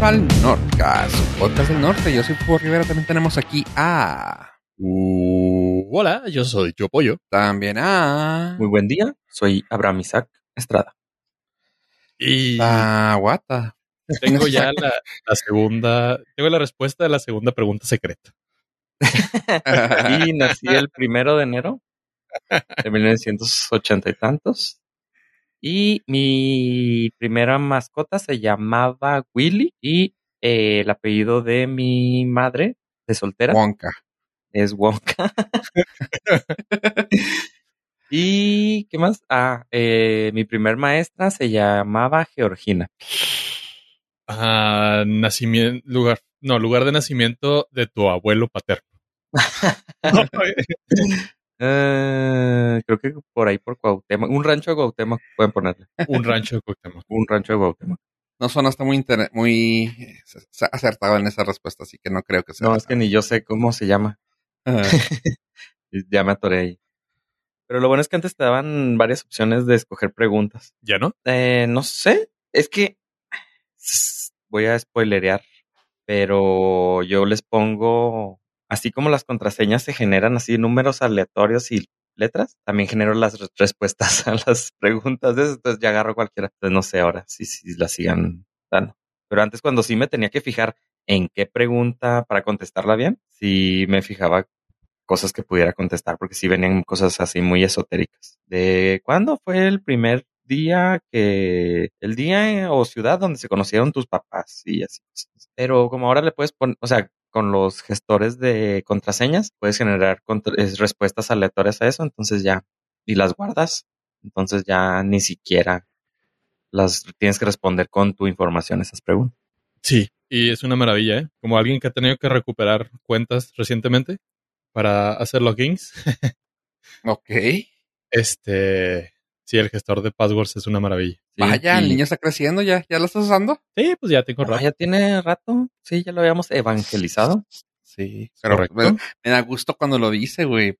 bienvenidos al Nordcast, su podcast del norte. Yo soy Pupo Rivera, también tenemos aquí a... Uh, hola, yo soy Yo Pollo. También a... Muy buen día, soy Abraham Isaac Estrada. Y a Guata. tengo ya la, la segunda, tengo la respuesta de la segunda pregunta secreta. Y nací el primero de enero de 1980 y tantos. Y mi primera mascota se llamaba Willy y eh, el apellido de mi madre de soltera Wonka. es Wonka. y ¿qué más? Ah, eh, mi primer maestra se llamaba Georgina. Ah, nacimiento, lugar, no, lugar de nacimiento de tu abuelo paterno. Eh, creo que por ahí por Cuauhtémoc, un rancho de Cuauhtémoc pueden ponerle, Un rancho de Cuauhtémoc. un rancho de Cuauhtémoc. No sonaste muy, muy eh, acertado en esa respuesta, así que no creo que sea. No, es que ni yo sé cómo se llama. Y Ya me atoré ahí. Pero lo bueno es que antes te daban varias opciones de escoger preguntas. ¿Ya no? Eh, no sé, es que voy a spoilerear, pero yo les pongo, así como las contraseñas se generan así números aleatorios y letras, también genero las re- respuestas a las preguntas entonces ya agarro cualquiera. Entonces no sé ahora si, si las sigan dando. Pero antes cuando sí me tenía que fijar en qué pregunta para contestarla bien, sí me fijaba cosas que pudiera contestar, porque sí venían cosas así muy esotéricas. De cuándo fue el primer día que, el día o ciudad donde se conocieron tus papás y así. Pero como ahora le puedes poner, o sea, con los gestores de contraseñas, puedes generar contra- respuestas aleatorias a eso, entonces ya, y las guardas, entonces ya ni siquiera las tienes que responder con tu información a esas preguntas. Sí, y es una maravilla, ¿eh? Como alguien que ha tenido que recuperar cuentas recientemente para hacer logins, ok. este, sí, el gestor de passwords es una maravilla. Sí, Vaya, el niño está creciendo ya. ¿Ya lo estás usando? Sí, pues ya tengo Ah, rato. ya tiene rato, sí, ya lo habíamos evangelizado. Sí. Pero Correcto. me, me da gusto cuando lo dice, güey.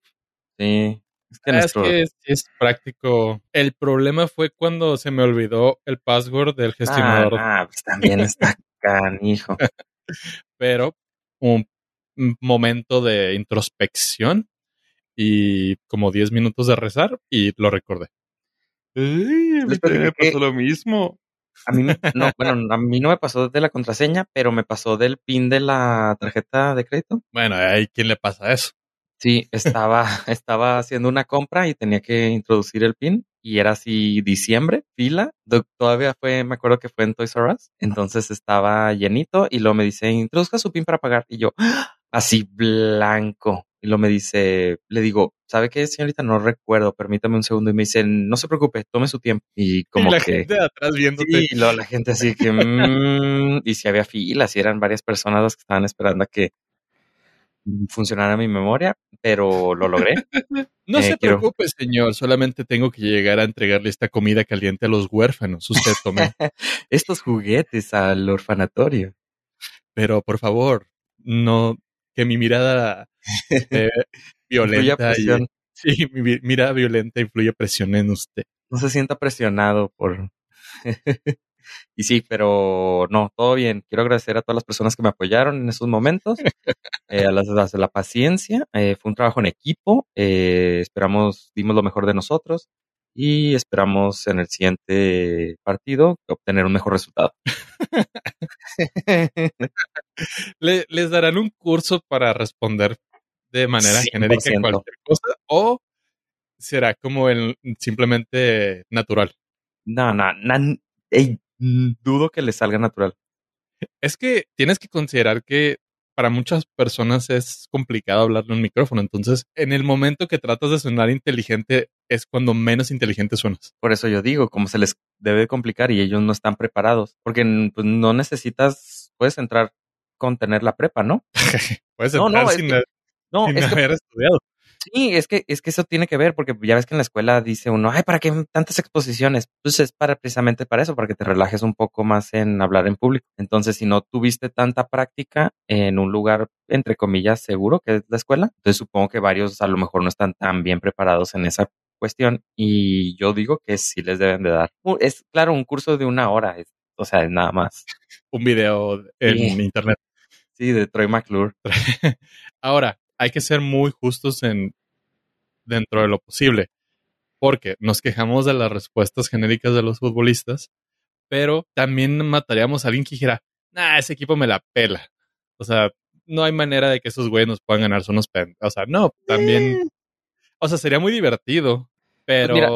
Sí, es que Ah, nuestro, Es que es, es práctico. El problema fue cuando se me olvidó el password del gestionador, Ah, ah, pues también está canijo. pero un, un momento de introspección y como 10 minutos de rezar y lo recordé. Me pasó lo mismo. A mí, me- no, bueno, a mí no me pasó de la contraseña, pero me pasó del pin de la tarjeta de crédito. Bueno, hay quien le pasa eso. Sí, estaba, estaba haciendo una compra y tenía que introducir el pin y era así diciembre, fila. Todavía fue, me acuerdo que fue en Toys R Us. Entonces estaba llenito y luego me dice, introduzca su pin para pagar. Y yo, así blanco. Y luego me dice, le digo, ¿sabe qué, señorita? No recuerdo, permítame un segundo. Y me dice, no se preocupe, tome su tiempo. Y como y la que... gente de atrás viéndote. Sí, y luego la gente así que, mm, y si había filas, y eran varias personas las que estaban esperando a que funcionara mi memoria, pero lo logré. No Eh, se quiero- preocupe, señor. Solamente tengo que llegar a entregarle esta comida caliente a los huérfanos. Usted tome. Estos juguetes al orfanatorio. Pero por favor, no que mi mirada eh, Influya violenta y, sí, mi mirada violenta influye presión en usted. No se sienta presionado por... y sí, pero no, todo bien. Quiero agradecer a todas las personas que me apoyaron en esos momentos, eh, a las, de la paciencia. Eh, fue un trabajo en equipo. eh, esperamos, dimos lo mejor de nosotros y esperamos en el siguiente partido obtener un mejor resultado. Le- les darán un curso para responder de manera genérica 100%. cualquier cosa o será como el simplemente natural. no, no, no, dudo que le salga natural. Es que tienes que considerar que para muchas personas es complicado hablarle a un micrófono. Entonces, en el momento que tratas de sonar inteligente, es cuando menos inteligente suenas. Por eso yo digo, como se les debe complicar y ellos no están preparados, porque mm, pues, no necesitas, puedes entrar con tener la prepa, ¿no? Puedes entrar no, es sin, que- No, sin es que haber estudiado. Sí, es que, es que eso tiene que ver, porque ya ves que en la escuela dice uno, ay, ¿para qué tantas exposiciones? Pues es para precisamente para eso, para que te relajes un poco más en hablar en público. Entonces, si no tuviste tanta práctica en un lugar, entre comillas, seguro, que es la escuela, entonces supongo que varios a lo mejor no están tan bien preparados en esa cuestión. Y yo digo que sí les deben de dar. Es claro, un curso de una hora, es o sea, es nada más. Un video en Sí. internet. Sí, de Troy McClure. Ahora, hay que ser muy justos en dentro de lo posible, porque nos quejamos de las respuestas genéricas de los futbolistas, pero también mataríamos a alguien que dijera, nah, ese equipo me la pela. O sea, no hay manera de que esos güeyes nos puedan ganar, son unos pen. O sea, no, también. O sea, sería muy divertido, pero mira,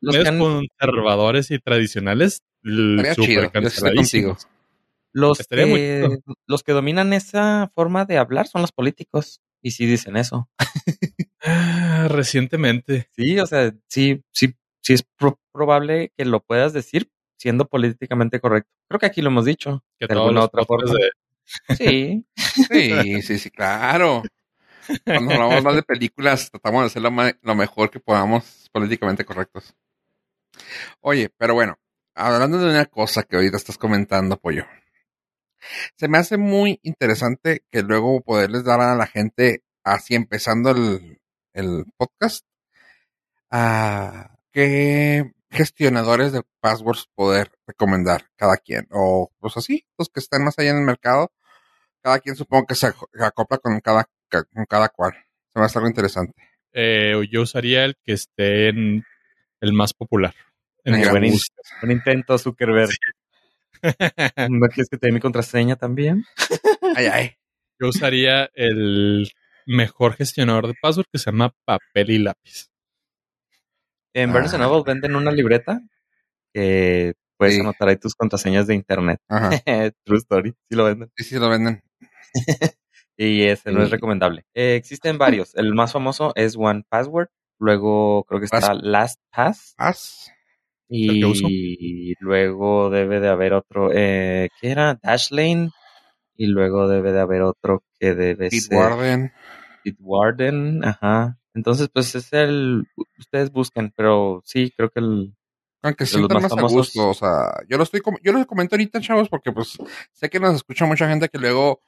Los medios han- conservadores y tradicionales, chido, yo los, muy que, chido. los que dominan esa forma de hablar son los políticos. Y sí dicen eso. Ah, recientemente. Sí, o sea, sí, sí, sí es pro- probable que lo puedas decir siendo políticamente correcto. Creo que aquí lo hemos dicho. Que de alguna otra forma. de- Sí. Sí, sí, sí, claro. Cuando hablamos de películas, tratamos de hacer lo, mejor que podamos políticamente correctos. Oye, pero bueno, hablando de una cosa que ahorita estás comentando, Pollo. Se me hace muy interesante que luego poderles dar a la gente, así empezando el, el podcast, a qué gestionadores de passwords poder recomendar cada quien. O pues así, los que están más allá en el mercado, cada quien supongo que se aco- se acopla con cada, ca- con cada cual. Se me hace algo interesante. eh, yo usaría el que esté en el más popular. En gran buen, in- buen intento, Zuckerberg. ¿No quieres que te dé mi contraseña también? Ay, ay. Yo usaría el mejor gestionador de password que se llama papel y lápiz. En Barnes Ah. Noble venden una libreta que puedes Sí. anotar ahí tus contraseñas de internet. Ajá. True story, sí lo venden. Sí, sí lo venden. Y ese no es recomendable. Eh, existen varios. El más famoso es One Password. Luego creo que está Pass- LastPass. Uso. Y luego debe de haber otro. Eh, ¿Qué era? Dashlane. Y luego debe de haber otro que debe ser Bitwarden. Bitwarden. Ajá. Entonces, pues es el. Ustedes busquen, pero sí, creo que el. Aunque sientan más más a gusto, o sea, yo lo estoy, com- yo lo comento ahorita, chavos, porque pues sé que nos escucha mucha gente que luego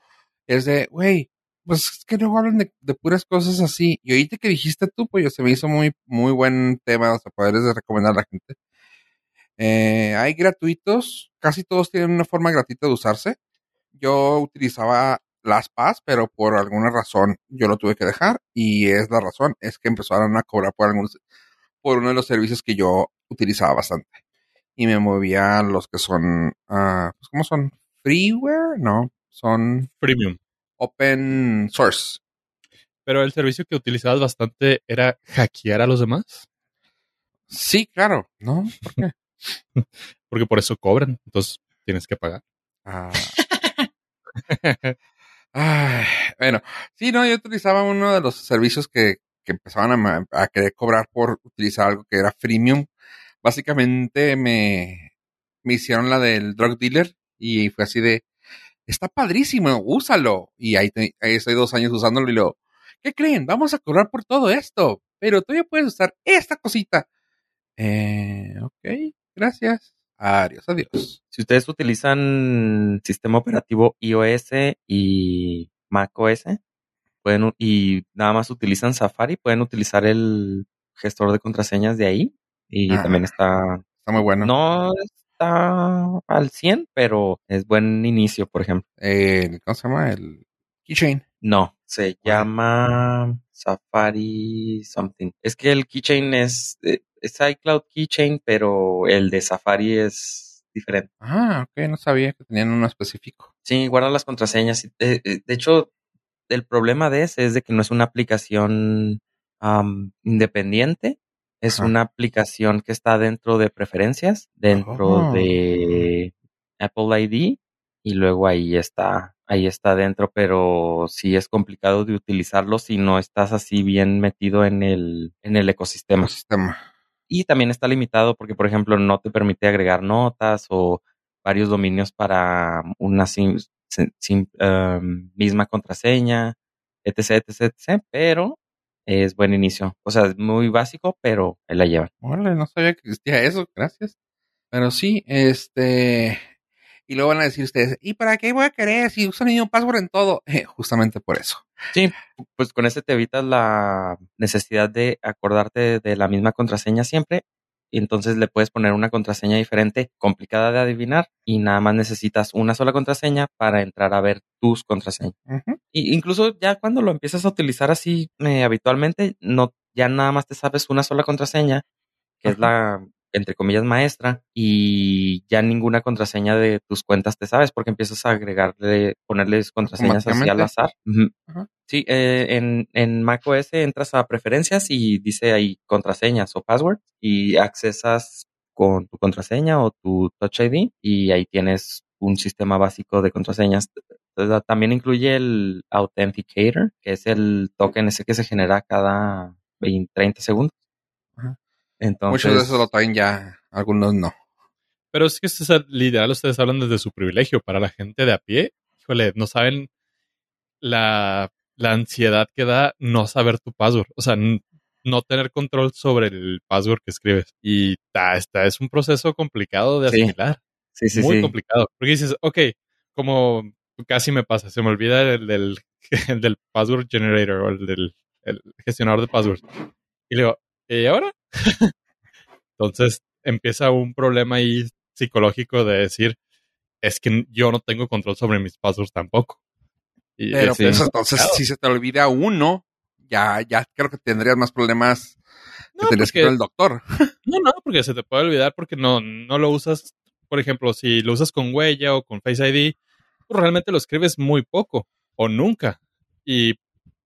es de, güey, pues es que luego hablan de, puras cosas así. Y ahorita que dijiste tú, pues se me hizo muy, muy buen tema, o sea, de recomendar a la gente. Eh, hay gratuitos, casi todos tienen una forma gratuita de usarse. Yo utilizaba las PAS, pero por alguna razón yo lo tuve que dejar y es la razón, es que empezaron a cobrar por algunos, por uno de los servicios que yo utilizaba bastante. Y me movía los que son, pues, ¿cómo son? Freeware, no, son Premium. open source. Pero el servicio que utilizabas bastante era hackear a los demás. Sí, claro, ¿no? ¿Por qué? Porque por eso cobran. Entonces tienes que pagar. Ah. Ay, bueno, sí, no, yo utilizaba uno de los servicios que, que empezaban a, a querer cobrar por utilizar algo que era freemium. Básicamente me, me hicieron la del drug dealer y fue así de, está padrísimo, úsalo. Y ahí, te- ahí estoy dos años usándolo y luego, ¿qué creen? Vamos a cobrar por todo esto, pero todavía puedes usar esta cosita. Eh, ok, gracias. Adiós, adiós. Si ustedes utilizan sistema operativo iOS y macOS, pueden, y nada más utilizan Safari, pueden utilizar el gestor de contraseñas de ahí. Y Ah. también está, Está muy bueno. no está al 100, pero es buen inicio, por ejemplo. el- ¿cómo se llama? El keychain. No, se llama Safari something. Es que el keychain es, eh, es iCloud keychain, pero el de Safari es diferente. Ah, ok, no sabía que tenían uno específico. Sí, guarda las contraseñas. y, eh, eh, De hecho, el problema de ese es de que no es una aplicación independiente. Es Ajá. una aplicación que está dentro de preferencias, dentro Oh. de Apple ID, y luego ahí está, ahí está dentro, pero sí es complicado de utilizarlo si no estás así bien metido en el, en el ecosistema. Ecosistema. Y también está limitado porque, por ejemplo, no te permite agregar notas o varios dominios para una sim- um, misma contraseña, etc, etc, etc. Pero es buen inicio. O sea, es muy básico, pero ahí la llevan. Órale, no sabía que existía eso, gracias. Pero sí, este. Y luego van a decir ustedes, ¿y para qué voy a querer si usan mismo password en todo? Eh, justamente por eso. Sí, pues con ese te evitas la necesidad de acordarte de la misma contraseña siempre y entonces le puedes poner una contraseña diferente, complicada de adivinar, y nada más necesitas una sola contraseña para entrar a ver tus contraseñas. Y incluso ya cuando lo empiezas a utilizar así eh, habitualmente, no, ya nada más te sabes una sola contraseña, que es la, entre comillas, maestra, y ya ninguna contraseña de tus cuentas te sabes, porque empiezas a agregarle, ponerles contraseñas así al azar. Ajá. Sí, eh, en, en macOS entras a preferencias y dice ahí contraseñas o passwords y accesas con tu contraseña o tu Touch ID y ahí tienes un sistema básico de contraseñas. También incluye el Authenticator, que es el token ese que se genera cada 20, 30 segundos. Ajá. Entonces, Muchos de esos lo traen ya, algunos no. Pero es que este es el- literal, ustedes hablan desde su privilegio. Para la gente de a pie, híjole, no saben la, la ansiedad que da no saber tu password. O sea, no tener control sobre el password que escribes. Y ta, esta es un proceso complicado de Sí. asimilar. sí, sí, muy sí. complicado. Porque dices, ok, como casi me pasa, se me olvida el del, el del password generator o el del el gestionador de passwords. Y le digo, ¿y ahora? Entonces empieza un problema ahí psicológico de decir, es que yo no tengo control sobre mis passwords tampoco. Y Pero pues es entonces, si se te olvida uno, ya, ya creo que tendrías más problemas que tendrías que porque- ir al doctor. No, no, porque se te puede olvidar porque no, no lo usas. Por ejemplo, si lo usas con huella o con Face ID, pues realmente lo escribes muy poco o nunca. Y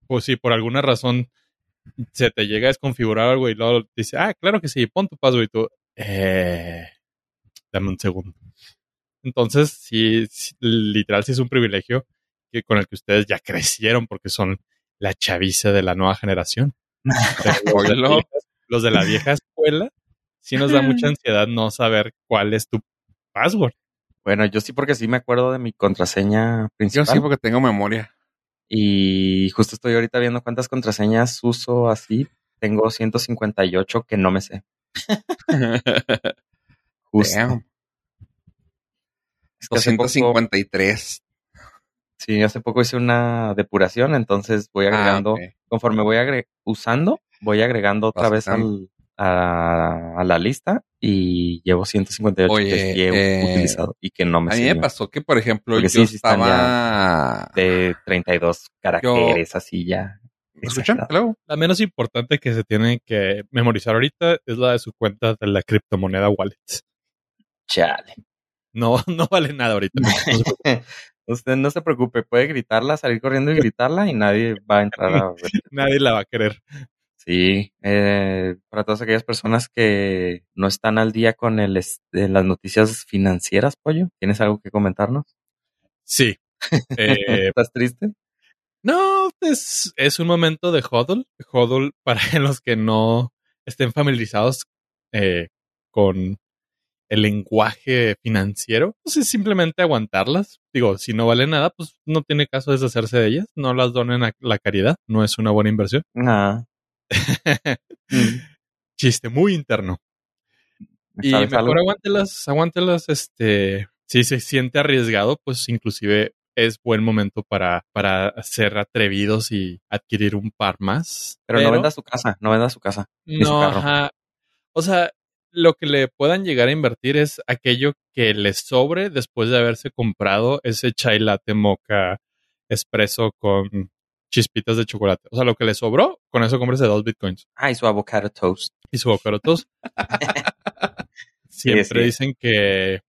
pues si por alguna razón se te llega a desconfigurar algo y luego te dice, ah, claro que sí, pon tu password y tú, eh, dame un segundo. Entonces, sí, sí, literal, sí es un privilegio que con el que ustedes ya crecieron porque son la chaviza de la nueva generación. Pero los, de la los de la vieja escuela sí nos da mucha ansiedad no saber cuál es tu password. Bueno, yo sí porque sí me acuerdo de mi contraseña Yo principal. sí, porque tengo memoria. Y justo estoy ahorita viendo cuántas contraseñas uso así. Tengo 158 que no me sé. Justo. Damn, Es que hace poco- 253. sí, hace poco hice una depuración, entonces voy agregando, Ah, ok. conforme voy usando, voy agregando otra vez al, a, a la lista y llevo 158 Oye, que he eh, utilizado y que no me A mí me pasó que, por ejemplo, Porque yo sí, estaba... de 32 caracteres así ya. ¿Me escuchan? Hello. La menos importante que se tiene que memorizar ahorita es la de su cuenta de la criptomoneda wallet. Chale. No, no vale nada ahorita. Usted no se preocupe, puede gritarla, salir corriendo y gritarla y nadie va a entrar a ver. Nadie la va a querer. Sí, eh, para todas aquellas personas que no están al día con el, es- eh, las noticias financieras, Pollo, ¿tienes algo que comentarnos? Sí. Eh, ¿Estás triste? no, es, es un momento de hodl. Hodl para los que no estén familiarizados eh, con el lenguaje financiero, pues es simplemente aguantarlas. Digo, si no vale nada, pues no tiene caso deshacerse de ellas. No las donen a la caridad. No es una buena inversión. Ah, mm, Chiste muy interno. Y ¿sabes mejor algo? aguántelas, aguántelas, este, si se siente arriesgado, pues inclusive es buen momento para, para ser atrevidos y adquirir un par más. Pero, no venda su casa, no venda su casa. ni su no, carro. ajá. O sea, lo que le puedan llegar a invertir es aquello que les sobre después de haberse comprado ese chai latte mocha espresso con chispitas de chocolate. O sea, lo que le sobró, con eso cómprese dos bitcoins Ah, y su avocado toast. y su avocado toast. Siempre sí. dicen que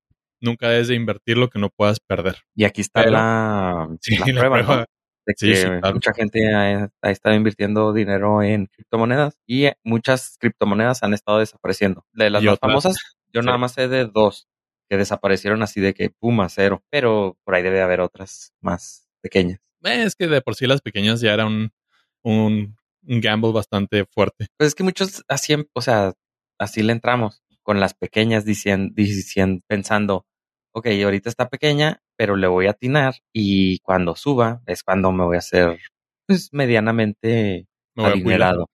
nunca debes de invertir lo que no puedas perder. Y aquí está Pero- la, Sí, la la prueba, ¿no? de que claro. mucha gente ha, ha estado invirtiendo dinero en criptomonedas y eh, muchas criptomonedas han estado desapareciendo. De las Y más otras- famosas, yo nada más sé de dos que desaparecieron así de que puma cero, pero por ahí debe de haber otras más pequeñas. Eh, Es que de por sí las pequeñas ya era un, un, un gamble bastante fuerte. Pues es que muchos así, em- o sea, así le entramos con las pequeñas diciendo, diciendo, pensando, ok, ahorita está pequeña, pero le voy a atinar y cuando suba es cuando me voy a hacer pues medianamente adinerado.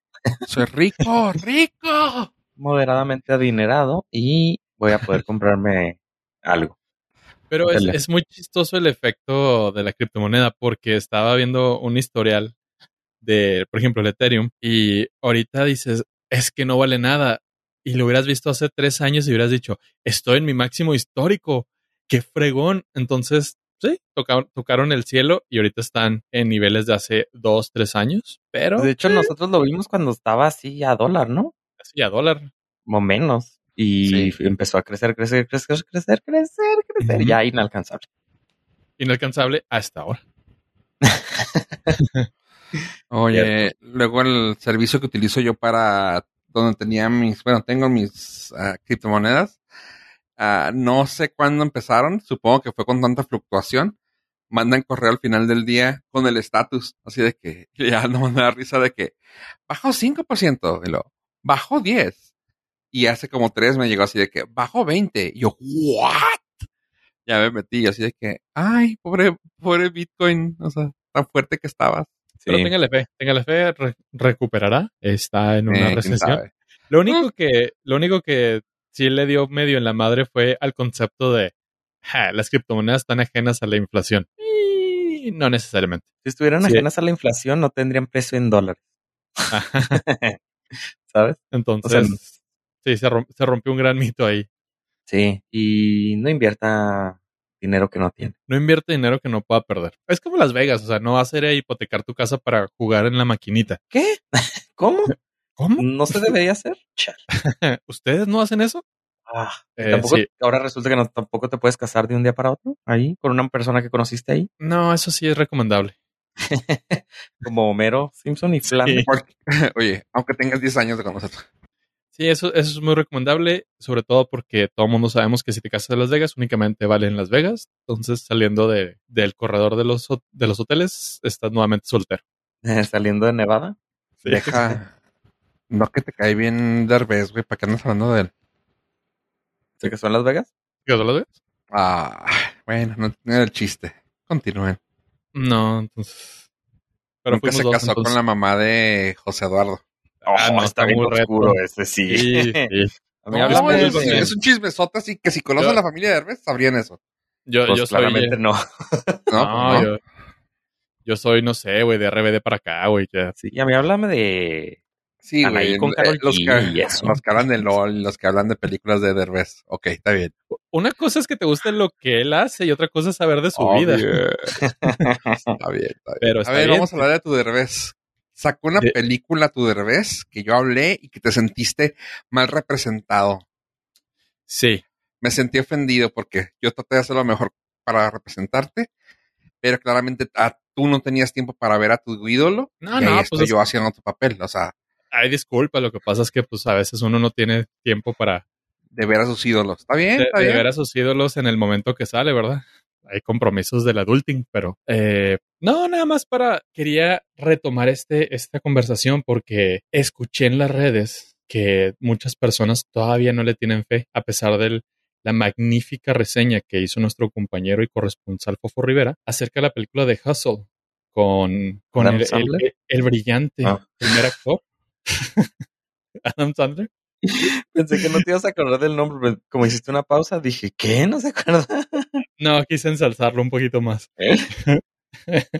Soy rico, rico. moderadamente adinerado y voy a poder comprarme algo. Pero es, muy chistoso el efecto de la criptomoneda porque estaba viendo un historial de, por ejemplo, el Ethereum y ahorita dices, es que no vale nada. y lo hubieras visto hace tres años y hubieras dicho, estoy en mi máximo histórico, qué fregón. Entonces, sí, tocaron, tocaron el cielo y ahorita están en niveles de hace dos, tres años, pero... De hecho, nosotros lo vimos cuando estaba así a dólar, ¿no? Así a dólar. O menos. Y Sí. empezó a crecer, crecer, crecer, crecer, crecer, crecer. Ujú. Ya inalcanzable. Inalcanzable hasta ahora. Oye, luego el servicio que utilizo yo para donde tenía mis, bueno, tengo mis ah, criptomonedas, ah, no sé cuándo empezaron, supongo que fue con tanta fluctuación, mandan correo al final del día con el estatus, así de que ya no me da risa de que bajó 5% y lo bajó 10 y hace como tres me llegó así de que bajó 20 y yo, ¿what? Ya me metí así de que, ay, pobre, pobre Bitcoin, o sea, tan fuerte que estabas. Pero Sí. téngale fe, téngale fe, re- recuperará. Está en una Eh, recesión. Lo único que, lo único que sí le dio medio en la madre fue al concepto de "Ja, las criptomonedas están ajenas a la inflación. Y no necesariamente. Si estuvieran Sí. ajenas a la inflación, no tendrían precio en dólares. ¿Sabes? Entonces, sí, se, rom- se rompió un gran mito ahí. Sí. Y no invierta dinero que no tiene. No invierte dinero que no pueda perder. Es como Las Vegas, o sea, no vas a ir a hipotecar tu casa para jugar en la maquinita. ¿Qué? ¿Cómo? ¿Cómo? ¿No se debería hacer? ¿Ustedes no hacen eso? Ah, Eh, tampoco, sí. ahora resulta que no, tampoco te puedes casar de un día para otro ahí con una persona que conociste ahí, No, eso sí es recomendable. como Homero Simpson y Flanders. Oye, aunque tengas 10 años de conocer. Sí, eso, eso es muy recomendable, sobre todo porque todo el mundo sabemos que si te casas en Las Vegas, únicamente vale en Las Vegas. Entonces, saliendo de, del corredor de los, de los hoteles, estás nuevamente soltero. Saliendo de Nevada. Sí. Deja. No que te cae bien Derbez, güey. ¿Para qué andas hablando de él? ¿Se casó en Las Vegas? ¿Te casas en Las Vegas? Ah, bueno, no, no era el chiste. Continúen. No, entonces. Pero Nunca se dos, casó con la mamá de José Eduardo. Ah, no, está muy oscuro ese, sí. Sí, sí. No, háblame es, es un chismesote así que si conoces Yo- a la familia de Derbez, sabrían eso. Yo, Pues yo soy. claramente eh, no. No, no, pues no. Yo, yo soy, no sé, güey, de RBD para acá, güey. Sí, a mí háblame de... Sí, güey. con eh, los, que, y eso. los que hablan de LOL, los que hablan de películas de Derbez. Ok, está bien. Una cosa es que te guste lo que él hace y otra cosa es saber de su Obvio. vida. Está bien, está bien. Pero a ver, bien. vamos a hablar de tu Derbez. Sacó una De- película tu Derbez que yo hablé y que te sentiste mal representado. Sí. Me sentí ofendido porque yo traté de hacer lo mejor para representarte, pero claramente ah, tú no tenías tiempo para ver a tu ídolo No, y ahí no, estoy pues es- yo haciendo tu papel, o sea, Ay, disculpa, lo que pasa es que pues a veces uno no tiene tiempo para de ver a sus ídolos. Está bien, de, está de bien. ver a sus ídolos en el momento que sale, ¿verdad? Hay compromisos del adulting, pero eh, no, nada más para quería retomar este esta conversación porque escuché en las redes que muchas personas todavía no le tienen fe a pesar de la magnífica reseña que hizo nuestro compañero y corresponsal Fofo Rivera acerca de la película de Hustle con, con el, el brillante Ah. primer actor Adam Sandler. Pensé que no te ibas a acordar del nombre, pero como hiciste una pausa, dije, ¿qué? ¿No se acuerda? No, quise ensalzarlo un poquito más. ¿Eh?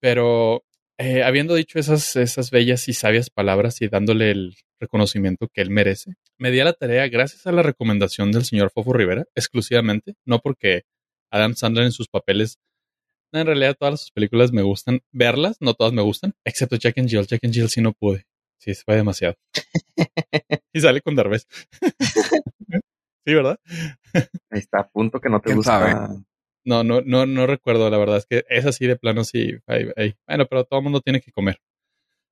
Pero eh, habiendo dicho esas, esas bellas y sabias palabras y dándole el reconocimiento que él merece, me di a la tarea gracias a la recomendación del señor Fofo Rivera, exclusivamente, no porque Adam Sandler en sus papeles, en realidad todas sus películas me gustan verlas, no todas me gustan, excepto Jack and Jill. Jack and Jill sí no pude, sí, fue demasiado. y sale con Derbez. sí, ¿verdad? Ahí está, a punto que no te ¿Quién gusta. sabe? No, no, no, no recuerdo, la verdad es que es así de plano, sí. ahí- ahí. Bueno, pero todo el mundo tiene que comer.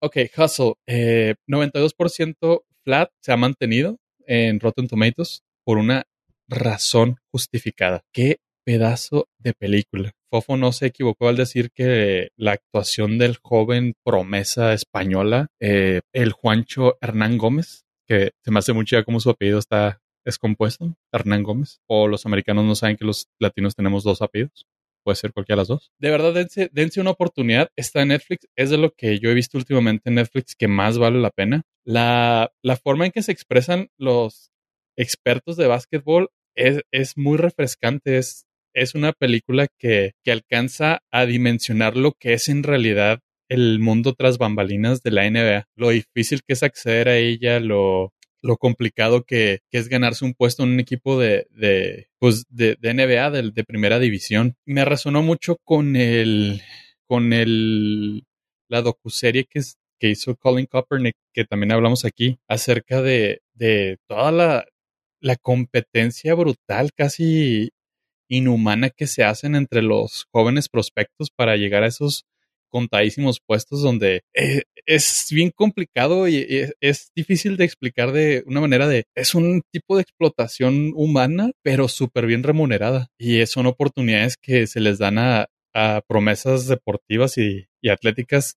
Ok, Hustle, eh, 92% flat se ha mantenido en Rotten Tomatoes por una razón justificada. Qué pedazo de película. Fofo no se equivocó al decir que la actuación del joven promesa española, eh, el Juancho Hernán Gómez, que se me hace mucho ya como su apellido está es compuesto, Hernán Gómez, o los americanos no saben que los latinos tenemos dos apellidos. Puede ser cualquiera de las dos. De verdad, dense, dense una oportunidad. Está en Netflix. Es de lo que yo he visto últimamente en Netflix que más vale la pena. La, la forma en que se expresan los expertos de básquetbol es, es muy refrescante. Es, es una película que, que alcanza a dimensionar lo que es en realidad el mundo tras bambalinas de la NBA. Lo difícil que es acceder a ella, lo, lo complicado que, es ganarse un puesto en un equipo de, pues de, NBA, de, primera división. Me resonó mucho con el, con el, la docuserie que, hizo Colin Kaepernick, que también hablamos aquí, acerca de, toda la competencia brutal, casi inhumana que se hacen entre los jóvenes prospectos para llegar a esos contadísimos puestos donde eh, es bien complicado y, es difícil de explicar de una manera de es un tipo de explotación humana pero súper bien remunerada y son oportunidades que se les dan a, a promesas deportivas y, y atléticas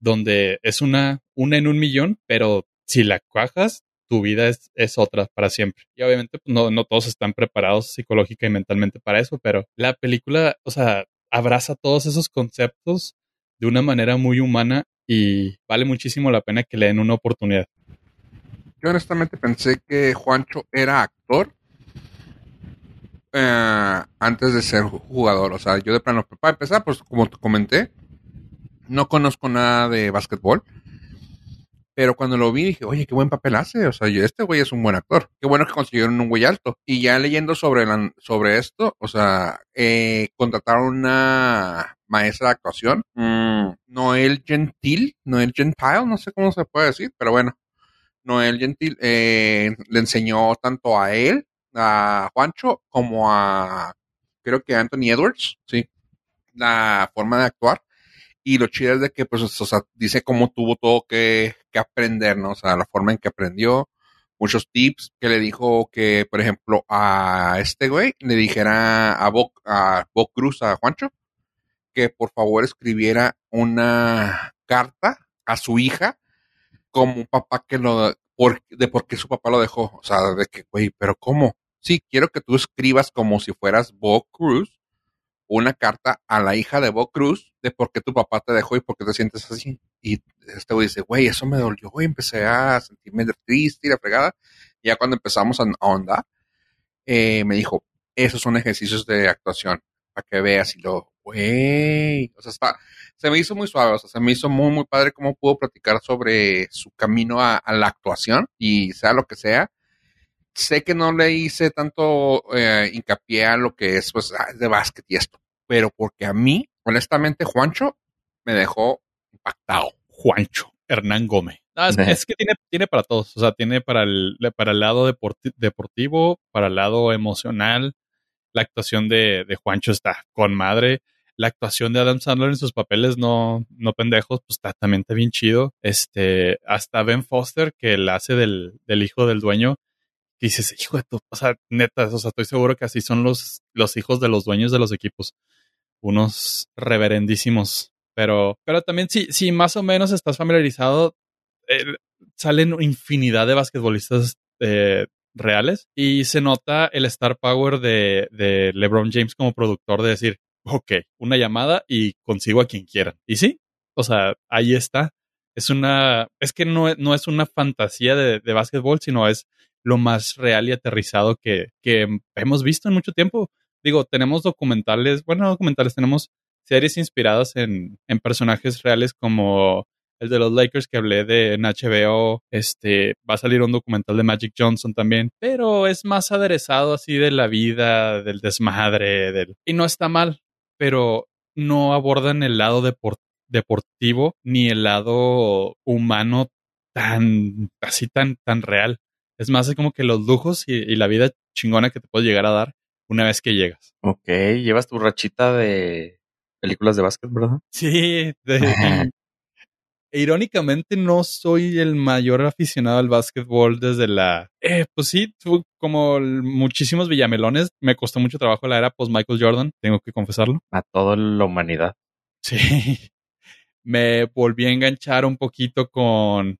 donde es una, una en un millón, pero si la cuajas, tu vida es, es otra para siempre. Y obviamente pues, no, no todos están preparados psicológica y mentalmente para eso, pero la película, o sea, abraza todos esos conceptos de una manera muy humana y vale muchísimo la pena que le den una oportunidad. Yo honestamente pensé que Juancho era actor eh, antes de ser jugador. O sea, yo de plano, para empezar, pues como te comenté, no conozco nada de básquetbol. Pero cuando lo vi dije, oye, qué buen papel hace. O sea, yo, este güey es un buen actor. Qué bueno que consiguieron un güey alto. Y ya leyendo sobre, la- sobre esto, o sea, eh, contrataron una maestra de actuación, mm, Noel Gentil, Noel Gentile, no sé cómo se puede decir, pero bueno, Noel Gentil eh, le enseñó tanto a él, a Juancho, como a, creo que a Anthony Edwards, sí, la forma de actuar. Y lo chido es de que, pues, o sea, dice cómo tuvo todo que, que aprender, ¿no? O sea, la forma en que aprendió, muchos tips que le dijo que, por ejemplo, a este güey le dijera a Bob, a Bob Cruz, a Juancho, que por favor escribiera una carta a su hija como un papá que lo, por, de por qué su papá lo dejó. O sea, de que, güey, pero ¿cómo? Sí, quiero que tú escribas como si fueras Bob Cruz una carta a la hija de Bob Cruz de por qué tu papá te dejó y por qué te sientes así. Y este güey dice, güey, eso me dolió, güey, empecé a sentirme triste y la fregada. Y ya cuando empezamos a ahondar, eh, me dijo, esos son ejercicios de actuación, para que veas y lo, güey, o sea, está, se me hizo muy suave, o sea, se me hizo muy, muy padre cómo pudo platicar sobre su camino a, a la actuación y sea lo que sea. Sé que no le hice tanto eh, hincapié a lo que es, pues, ah, de básquet y esto, pero porque a mí, honestamente, Juancho me dejó impactado. Juancho Hernán Gómez. Ah, es, es, que tiene, tiene para todos, o sea, tiene para el, para el lado deporti deportivo, para el lado emocional. La actuación de, de, Juancho está con madre. La actuación de Adam Sandler en sus papeles no, no pendejos, pues está también bien chido. Este, hasta Ben Foster, que la hace del, del hijo del dueño, dices, hijo de tu, o sea, neta, o sea, estoy seguro que así son los, los hijos de los dueños de los equipos. Unos reverendísimos. Pero, pero también si, si más o menos estás familiarizado, eh, salen infinidad de basquetbolistas eh, reales y se nota el star power de, de, LeBron James como productor de decir, ok, una llamada y consigo a quien quieran. Y sí, o sea, ahí está. Es una, es que no, no es una fantasía de, de básquetbol, sino es lo más real y aterrizado que, que hemos visto en mucho tiempo. Digo, tenemos documentales, bueno, documentales, tenemos series inspiradas en, en personajes reales como el de los Lakers que hablé de en HBO, este, va a salir un documental de Magic Johnson también, pero es más aderezado así de la vida, del desmadre, del... y no está mal, pero no abordan el lado deport deportivo ni el lado humano tan, así tan, tan real. Es más, es como que los lujos y, y la vida chingona que te puedes llegar a dar una vez que llegas. Ok, llevas tu rachita de películas de básquet, ¿verdad? Sí, de, e irónicamente no soy el mayor aficionado al básquetbol desde la... Eh, pues sí, como muchísimos villamelones, me costó mucho trabajo la era post Michael Jordan, tengo que confesarlo. A toda la humanidad. Sí, me volví a enganchar un poquito con,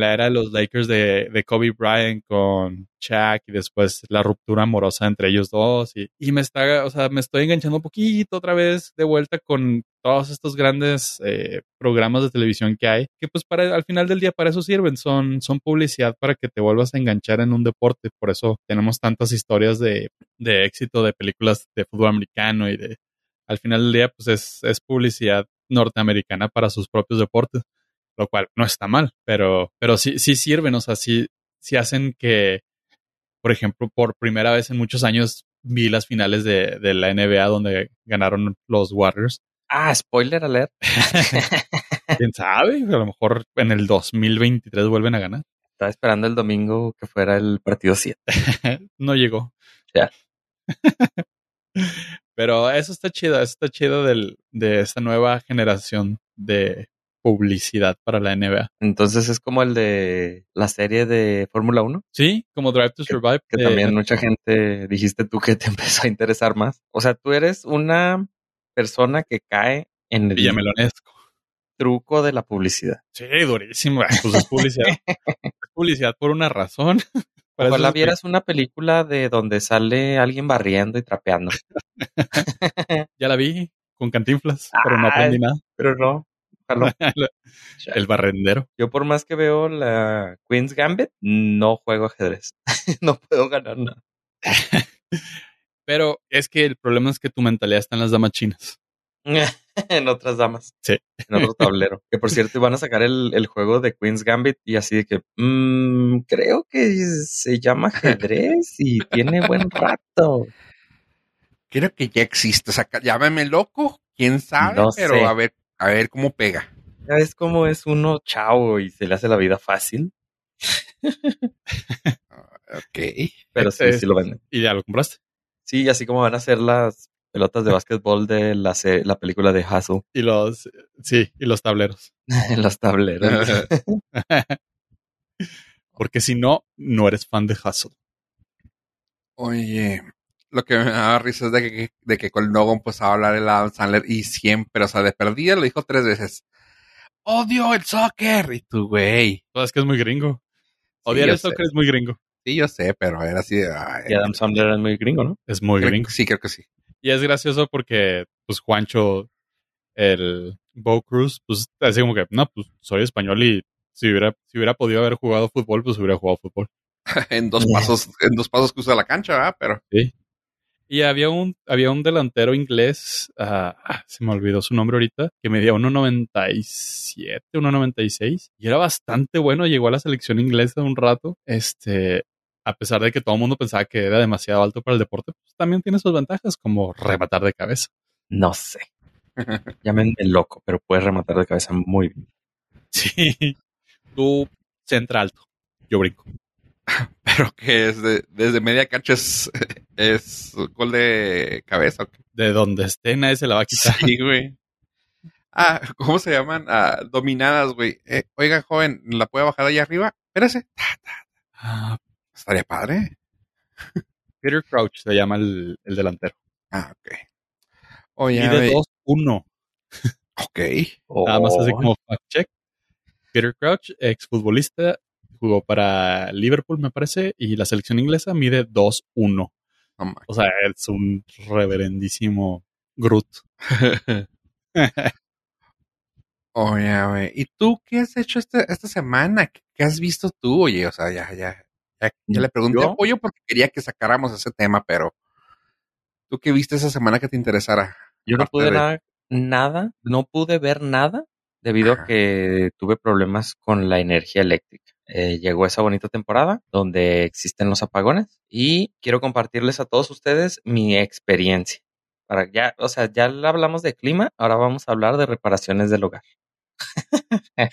la era de los Lakers de, de Kobe Bryant, con Shaq y después la ruptura amorosa entre ellos dos. Y, y, me está, o sea, me estoy enganchando un poquito otra vez de vuelta con todos estos grandes eh, programas de televisión que hay, que pues para al final del día para eso sirven, son, son publicidad para que te vuelvas a enganchar en un deporte. Por eso tenemos tantas historias de, de éxito de películas de fútbol americano y de, al final del día pues es, es publicidad norteamericana para sus propios deportes lo cual no está mal, pero, pero sí, sí sirven, o sea, sí, sí hacen que, por ejemplo, por primera vez en muchos años vi las finales de, de la NBA donde ganaron los Warriors. Ah, spoiler alert. ¿Quién sabe? A lo mejor en el 2023 vuelven a ganar. Estaba esperando el domingo que fuera el partido 7. no llegó. Ya. Pero eso está chido, eso está chido del, de esta nueva generación de publicidad para la NBA. Entonces es como el de la serie de Fórmula 1. Sí, como Drive to Survive. Que también mucha gente dijiste tú que te empezó a interesar más. O sea, tú eres una persona que cae en el Villamelonesco. truco de la publicidad. Sí, durísimo. Pues es publicidad. es publicidad por una razón. Ojalá es- vieras una película de donde sale alguien barriendo y trapeando. Ya la vi con cantinflas, pero no Ay. aprendí nada. Pero no. El barrendero. Yo por más que veo la Queen's Gambit, no juego ajedrez. no puedo ganar nada. Pero es que el problema es que tu mentalidad está en las damas chinas. en otras damas. Sí. En otro tablero. que por cierto iban a sacar el, el juego de Queen's Gambit y así de que mm, creo que se llama ajedrez y tiene buen rato. Creo que ya existe. O sea, llámame loco, quién sabe, No pero sé. a ver, a ver cómo pega. Ya ves cómo es uno chavo y se le hace la vida fácil, Ok. pero sí, sí lo venden. ¿Y ya lo compraste? Sí, así como van a ser las pelotas de básquetbol de la, la película de Hustle Y los, sí, y los tableros. los tableros. Porque si no, no eres fan de Hustle. Oye, lo que me daba risa es de que, de que con Logan pues a hablar el Adam Sandler y siempre, o sea, de perdida lo dijo tres veces. Odio el soccer. Y tú, güey. Pues es que es muy gringo. Sí, Odiar el sé. soccer es muy gringo. Sí, yo sé, pero era así de. ay, y Adam Sandler es muy gringo, ¿no? Es muy creo- gringo. Sí, creo que sí. Y es gracioso porque, pues, Juancho, el Bo Cruz, pues, así como que, no, pues, soy español y si hubiera, si hubiera podido haber jugado fútbol, pues hubiera jugado fútbol. en dos pasos, en dos pasos cruza la cancha, ¿verdad? Pero Y había un, había un delantero inglés, ah, ah, se me olvidó su nombre ahorita, que medía 1.97, 1.96, y era bastante bueno, llegó a la selección inglesa un rato, este, a pesar de que todo el mundo pensaba que era demasiado alto para el deporte, pues también tiene sus ventajas, como rematar de cabeza. No sé. Llámenme loco, pero puedes rematar de cabeza muy bien. Sí. Tú, centra alto, yo brinco. pero que es de- desde media cancha es, es gol de cabeza. De donde esté, nadie se la va a quitar. Sí, güey. Ah, ¿cómo se llaman? Ah, dominadas, güey. Eh, oiga, joven, ¿la puede bajar allá arriba? Espérese. Ah, Estaría padre. Peter Crouch se llama el, el delantero. Ah, ok. Oye, Mide güey, 2-1. ok. Nada más así Oh. como fact check. Peter Crouch, exfutbolista, jugó para Liverpool, me parece, y la selección inglesa mide 2-1. No mames. O sea, es un reverendísimo Groot. Oye, güey. ¿Y tú qué has hecho este- esta semana? ¿Qué, qué has visto tú? Oye, o sea, ya, ya, ya, ya le pregunté ¿Yo? a Pollo porque quería que sacáramos ese tema, pero ¿tú qué viste esa semana que te interesara? Yo no pude de- nada, nada, no pude ver nada debido Ajá. a que tuve problemas con la energía eléctrica. Eh, llegó esa bonita temporada donde existen los apagones y quiero compartirles a todos ustedes mi experiencia. Para ya, o sea, ya hablamos de clima, ahora vamos a hablar de reparaciones del hogar.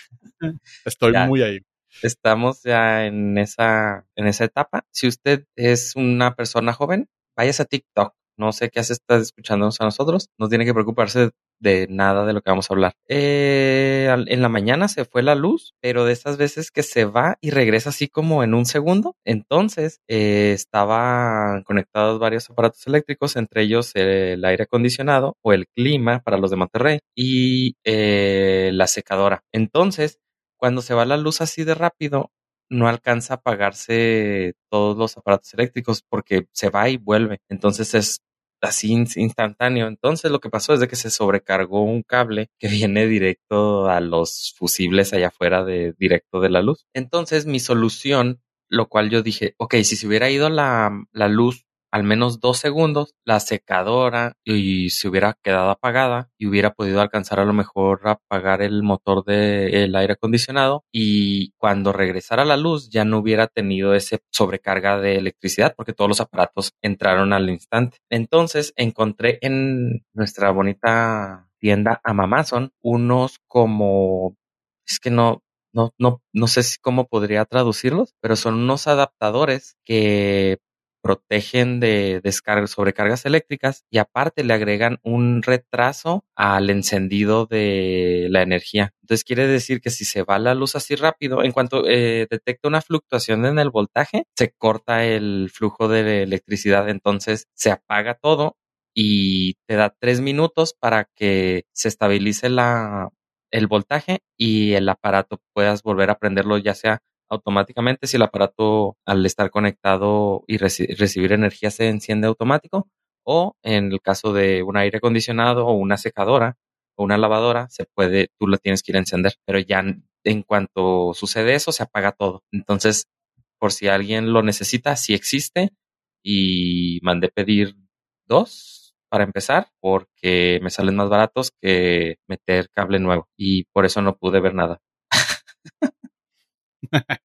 Estoy Ya. muy ahí. Estamos ya en esa, en esa etapa. Si usted es una persona joven, váyase a TikTok. No sé qué hace, está escuchándonos a nosotros. No tiene que preocuparse de nada de lo que vamos a hablar. Eh, en la mañana se fue la luz, pero de esas veces que se va y regresa así como en un segundo. Entonces eh, estaban conectados varios aparatos eléctricos, entre ellos el aire acondicionado o el clima para los de Monterrey y eh, la secadora. Entonces, cuando se va la luz así de rápido, no alcanza a apagarse todos los aparatos eléctricos porque se va y vuelve. Entonces es así in- instantáneo. Entonces lo que pasó es de que se sobrecargó un cable que viene directo a los fusibles allá afuera de directo de la luz. Entonces mi solución, lo cual yo dije, ok, si se hubiera ido la, la luz al menos dos segundos, la secadora y se hubiera quedado apagada y hubiera podido alcanzar a lo mejor a apagar el motor del aire acondicionado y cuando regresara la luz ya no hubiera tenido ese sobrecarga de electricidad porque todos los aparatos entraron al instante. Entonces encontré en nuestra bonita tienda Amazon unos como es que no no, no, no sé si cómo podría traducirlos, pero son unos adaptadores que protegen de descargas, sobrecargas eléctricas y aparte le agregan un retraso al encendido de la energía. Entonces quiere decir que si se va la luz así rápido, en cuanto eh, detecta una fluctuación en el voltaje, se corta el flujo de electricidad, entonces se apaga todo y te da tres minutos para que se estabilice la, el voltaje y el aparato puedas volver a prenderlo ya sea automáticamente si el aparato al estar conectado y recibir energía se enciende automático o en el caso de un aire acondicionado o una secadora o una lavadora se puede tú lo tienes que ir a encender pero ya en cuanto sucede eso se apaga todo. Entonces por si alguien lo necesita si existe y mandé pedir dos para empezar porque me salen más baratos que meter cable nuevo y por eso no pude ver nada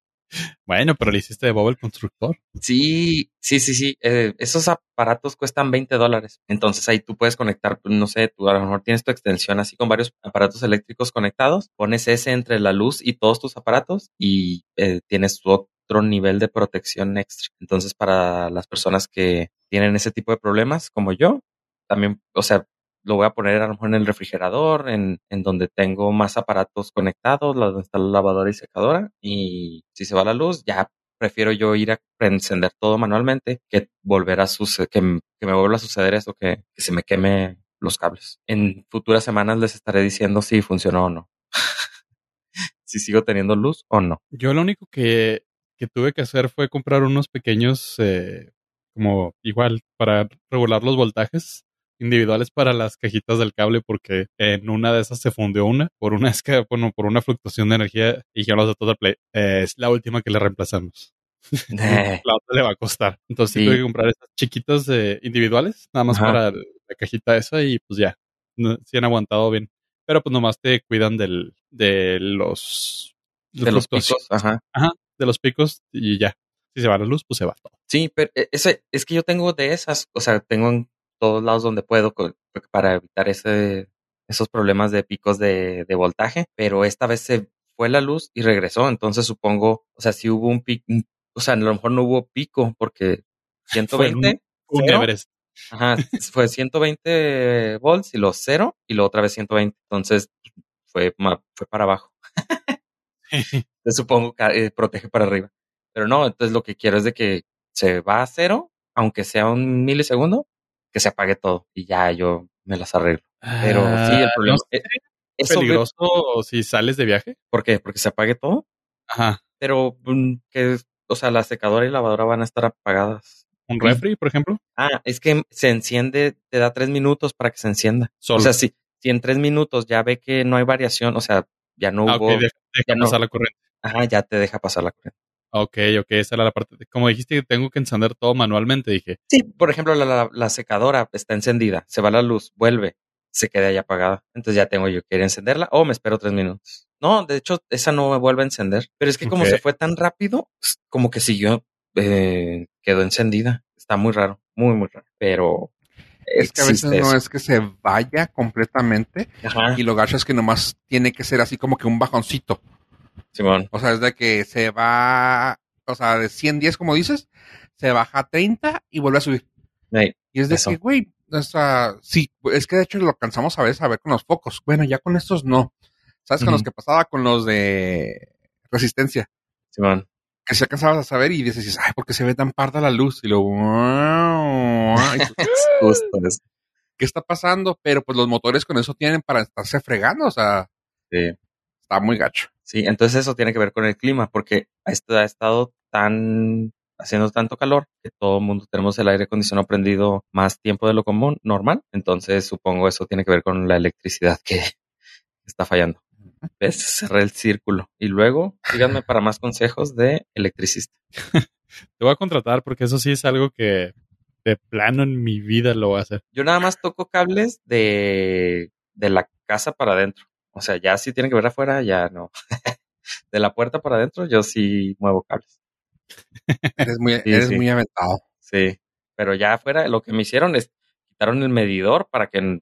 bueno, pero le hiciste de Bob el constructor. Sí, sí, sí, sí. Eh, esos aparatos cuestan 20 dólares. Entonces ahí tú puedes conectar, no sé, tú a lo mejor tienes tu extensión así con varios aparatos eléctricos conectados, pones ese entre la luz y todos tus aparatos y eh, tienes otro nivel de protección extra. Entonces para las personas que tienen ese tipo de problemas como yo, también, o sea, lo voy a poner a lo mejor en el refrigerador, en, en donde tengo más aparatos conectados, donde está la lavadora y secadora. Y si se va la luz, ya prefiero yo ir a encender todo manualmente que volver a suceder, que, me vuelva a suceder eso, que, que se me queme los cables. En futuras semanas les estaré diciendo si funcionó o no. si sigo teniendo luz o no. Yo lo único que, que tuve que hacer fue comprar unos pequeños, eh, como igual, para regular los voltajes individuales para las cajitas del cable porque en una de esas se fundió una por una bueno, por una fluctuación de energía y ya los de Total Play. es la última que le reemplazamos. Eh. la otra le va a costar. Entonces sí. tuve que comprar estas chiquitas individuales, nada más para la cajita esa y pues ya, no, sí han aguantado bien. Pero pues nomás te cuidan del, de los... De, los picos, ajá. Ajá, de los picos y ya. Si se va la luz, pues se va todo. Sí, pero e, ese, es que yo tengo de esas, o sea, tengo todos lados donde puedo para evitar ese, esos problemas de picos de, de, voltaje, pero esta vez se fue la luz y regresó, entonces supongo, o sea, si hubo un pico, o sea, a lo mejor no hubo pico porque 120. un, un Everest. Ajá, fue 120 volts y los cero y luego otra vez 120, entonces fue, fue para abajo. supongo que eh, protege para arriba. Pero no, entonces lo que quiero es de que se va a cero, aunque sea un milisegundo, que se apague todo y ya yo me las arreglo. Pero sí, el Ah, problema ¿no es ¿Es peligroso si sales de viaje? ¿Por qué? Porque se apague todo. Ajá. Pero mm, que, o sea, la secadora y lavadora van a estar apagadas. ¿Un refri, por ejemplo? Ah, es que se enciende, te da tres minutos para que se encienda. Solo. O sea, si, si en tres minutos ya ve que no hay variación, o sea, ya no Ah, hubo, ok, deja, deja ya no. pasar la corriente. ajá, ya te deja pasar la corriente. Ok, ok, esa era la parte. de- como dijiste que tengo que encender todo manualmente, dije, Sí, por ejemplo, la, la, la secadora está encendida, se va la luz, vuelve, se queda ahí apagada. Entonces ya tengo yo que ir a encenderla o me espero tres minutos. No, de hecho, esa no me vuelve a encender. Pero es que como se fue tan rápido, como que siguió, eh, quedó encendida. Está muy raro, muy, muy raro. Pero Es que a veces no eso. es que se vaya completamente Ajá, y lo gacho es que nomás tiene que ser así como que un bajoncito. Simón. O sea, es de que se va, o sea, de 110 como dices, se baja a 30 y vuelve a subir. Y es de Eso. que, güey, o sea, sí, es que de hecho lo alcanzamos a veces a ver con los focos. Bueno, ya con estos no. ¿Sabes? Con los que pasaba con los de resistencia. Simón. Que se alcanzabas a saber y dices, ay, ¿por qué se ve tan parda la luz? Y luego, y tú, Justo eso. ¿qué está pasando? Pero pues los motores con eso tienen para estarse fregando, o sea, Sí. está muy gacho. Sí, entonces eso tiene que ver con el clima, porque esto ha estado tan haciendo tanto calor que todo el mundo tenemos el aire acondicionado prendido más tiempo de lo común, normal. Entonces supongo eso tiene que ver con la electricidad que está fallando. ¿Ves? Cerré el círculo. Y luego, síganme para más consejos de electricista. te voy a contratar porque eso sí es algo que de plano en mi vida lo voy a hacer. Yo nada más toco cables de, de la casa para adentro. O sea, ya si tiene que ver afuera, ya no. de la puerta para adentro, yo sí muevo cables. Eres muy, Sí, eres sí. muy aventado. Sí. Pero ya afuera, lo que me hicieron es quitaron el medidor para que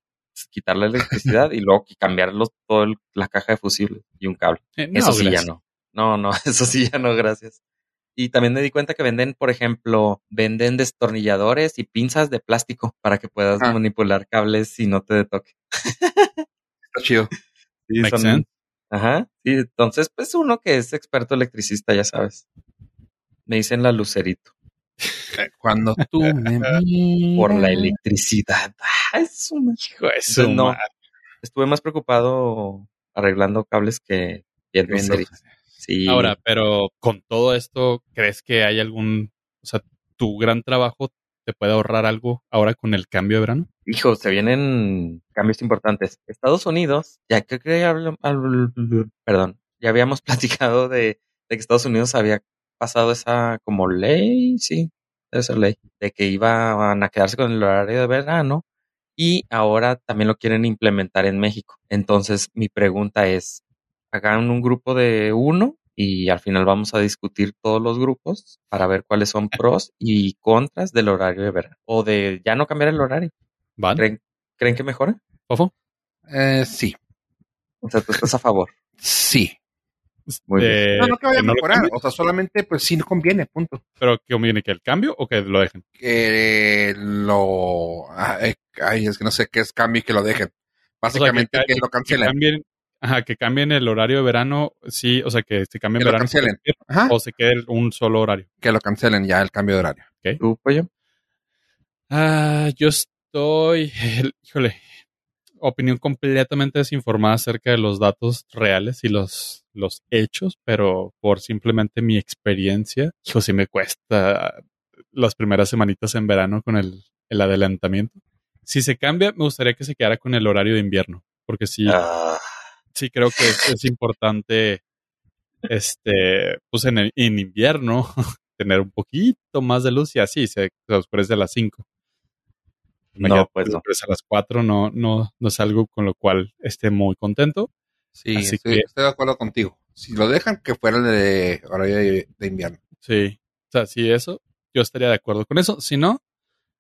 quitar la electricidad y luego que cambiarlos todo el- la caja de fusible y un cable. Eh, no, Eso sí gracias. ya no. No, no, eso sí ya no, gracias. Y también me di cuenta que venden, por ejemplo, venden destornilladores y pinzas de plástico para que puedas Ah. manipular cables y no te toque. Está chido. Sí, Makes son- sense. Ajá. Sí, entonces, pues uno que es experto electricista, ya sabes. Me dicen la lucerito Eh, Cuando tú me miras. por la electricidad. Ah, es una- Hijo de su Entonces, no. Estuve más preocupado arreglando cables que viendo. Sí. Ahora, pero con todo esto, ¿crees que hay algún, o sea, tu gran trabajo te puede ahorrar algo ahora con el cambio de verano? Hijo, se vienen cambios importantes. Estados Unidos, ya creo que ya hablo- perdón, ya habíamos platicado de, de que Estados Unidos había pasado esa como ley, sí, debe ser ley, de que iban a quedarse con el horario de verano y ahora también lo quieren implementar en México. Entonces, mi pregunta es, hagan un grupo de uno y al final vamos a discutir todos los grupos para ver cuáles son pros y contras del horario de verano o de ya no cambiar el horario. ¿Van? ¿Creen, ¿creen que mejora? Fofo? Eh, sí, O sea, tú estás a favor. sí. Muy bien. De- no, no que vaya a lo mejorar. cambien, O sea, solamente pues sí no conviene, punto. pero que conviene que el cambio o que lo dejen. Que lo... Ay, es que no sé qué es cambio y que lo dejen. Básicamente O sea, que, lo Que cancelen. cambien, ajá, que cambien el horario de verano, sí, o sea, que se cambie Que el lo verano por cancelen. Ajá. o se quede un solo horario. Que lo cancelen ya el cambio de horario. ¿Tú, pollo? Ah, yo estoy, híjole, opinión completamente desinformada acerca de los datos reales y los, los hechos, pero por simplemente mi experiencia, hijo, sí me cuesta las primeras semanitas en verano con el, el adelantamiento. Si se cambia, me gustaría que se quedara con el horario de invierno, porque sí, Ah, sí creo que es, es importante, este, pues en, el- en invierno, tener un poquito más de luz y así se, se oscurece a las 5. No, pues no. a las 4 no, no, no es algo con lo cual esté muy contento. Sí, Así estoy, que- estoy de acuerdo contigo. Si lo dejan, que fuera el de horario de, de invierno. Sí. O sea, sí, eso, yo estaría de acuerdo con eso. Si no,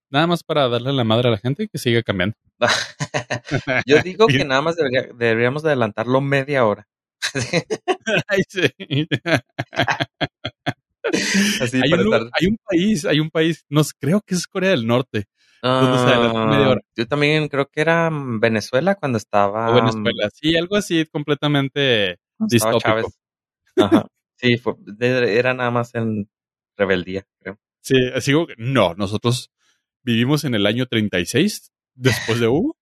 nada más para darle la madre a la gente que siga cambiando. Yo digo que nada más debería- deberíamos de adelantarlo media hora. Ay, sí. Así hay, un, estar- hay un país, hay un país, no creo que es Corea del Norte media hora. Ah, Yo también creo que era Venezuela cuando estaba, o Venezuela. Sí, algo así completamente distópico. Chávez. Ajá. Sí, fue- era nada más en rebeldía, creo. Sí, así como que no, nosotros vivimos en el año 36 después de Hugo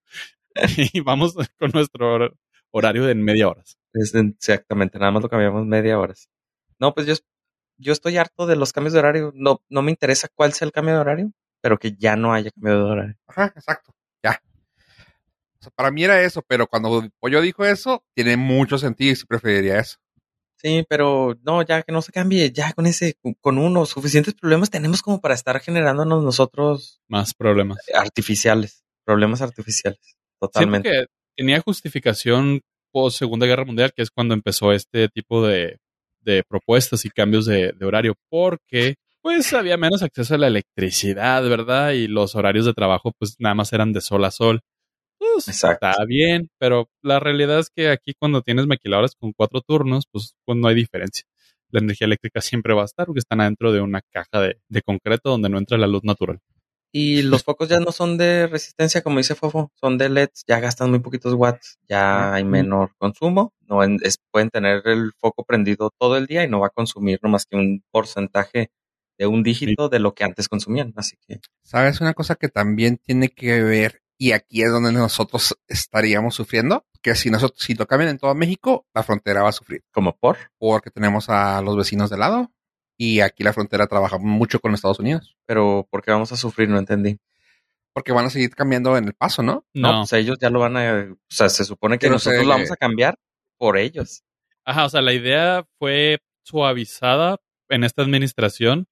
y vamos con nuestro hor- horario de media hora. Es exactamente, nada más lo cambiamos media hora. sí. No, pues yo, yo estoy harto de los cambios de horario. No, no me interesa cuál sea el cambio de horario, pero que ya no haya cambio de horario. Ajá, exacto. Ya. O sea, para mí era eso, pero cuando Pollo dijo eso, tiene mucho sentido y sí preferiría eso. Sí, pero no, ya que no se cambie, ya con ese, con uno, suficientes problemas tenemos como para estar generándonos nosotros Más problemas. artificiales, problemas artificiales, totalmente. Siento que tenía justificación post Segunda Guerra Mundial, que es cuando empezó este tipo de, de propuestas y cambios de, de horario, porque pues había menos acceso a la electricidad, ¿verdad? Y los horarios de trabajo pues nada más eran de sol a sol. Pues Exacto. está bien, pero la realidad es que aquí cuando tienes maquiladoras con cuatro turnos, pues, pues no hay diferencia. La energía eléctrica siempre va a estar porque están adentro de una caja de, de concreto donde no entra la luz natural. Y los focos ya no son de resistencia, como dice Fofo, son de LEDs, ya gastan muy poquitos watts, ya hay menor consumo, no en- es- pueden tener el foco prendido todo el día y no va a consumir no más que un porcentaje de un dígito de lo que antes consumían, así que ¿Sabes una cosa que también tiene que ver? Y aquí es donde nosotros estaríamos sufriendo. Que si nosotros, si lo cambian en todo México, la frontera va a sufrir. como por Porque tenemos a los vecinos de lado. Y aquí la frontera trabaja mucho con Estados Unidos. pero ¿por qué vamos a sufrir? No entendí. Porque van a seguir cambiando en el paso, ¿no? No, No. pues ellos ya lo van a, o sea, se supone que Pero nosotros se- lo vamos a cambiar por ellos. Ajá, o sea, la idea fue suavizada en esta administración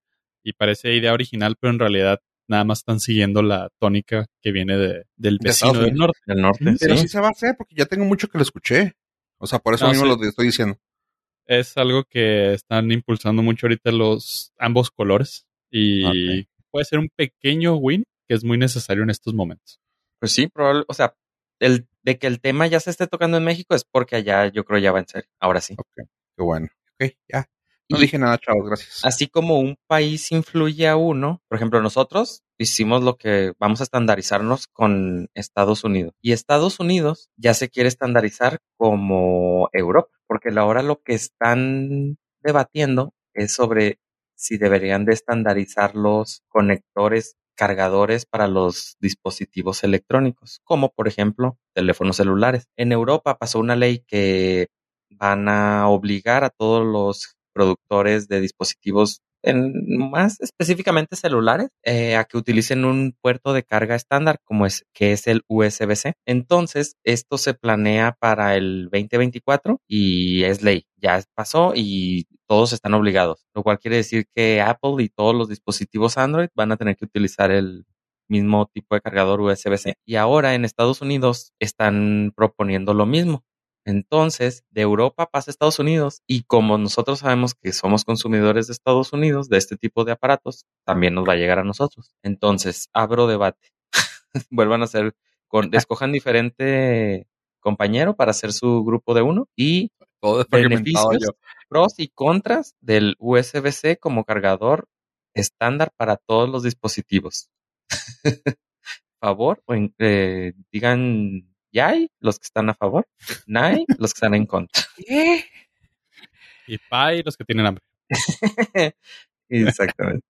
y parece idea original, pero en realidad nada más están siguiendo la tónica que viene de, del De vecino del norte. Del norte. Pero sí. sí se va a hacer porque ya tengo mucho que lo escuché. O sea, por eso No, mismo sí. lo estoy diciendo. Es algo que están impulsando mucho ahorita los ambos colores y puede ser un pequeño win que es muy necesario en estos momentos. Pues sí, probable, o sea, el de que el tema ya se esté tocando en México es porque allá yo creo ya va en serio. Ahora sí. Ok, qué bueno. Ok, ya. No Y- dije nada, chavos, gracias. Así como un país influye a uno, por ejemplo, nosotros hicimos lo que vamos a estandarizarnos con Estados Unidos. Y Estados Unidos ya se quiere estandarizar como Europa, porque ahora lo que están debatiendo es sobre si deberían de estandarizar los conectores cargadores para los dispositivos electrónicos, como por ejemplo teléfonos celulares. En Europa pasó una ley que van a obligar a todos los productores de dispositivos, en, más específicamente celulares, eh, a que utilicen un puerto de carga estándar como es que es el USB-C. Entonces, esto se planea para el 2024 y es ley. Ya pasó y todos están obligados, lo cual quiere decir que Apple y todos los dispositivos Android van a tener que utilizar el mismo tipo de cargador USB-C. Y ahora en Estados Unidos están proponiendo lo mismo. Entonces, de Europa pasa a Estados Unidos y como nosotros sabemos que somos consumidores de Estados Unidos de este tipo de aparatos, también nos va a llegar a nosotros. Entonces, abro debate. Vuelvan a hacer, con, escojan diferente compañero para hacer su grupo de uno y Todo beneficios, yo. pros y contras del USB-C como cargador estándar para todos los dispositivos. favor o en- eh, digan yay los que están a favor, nay los que están en contra. ¿Qué? Y pay los que tienen hambre. Exactamente.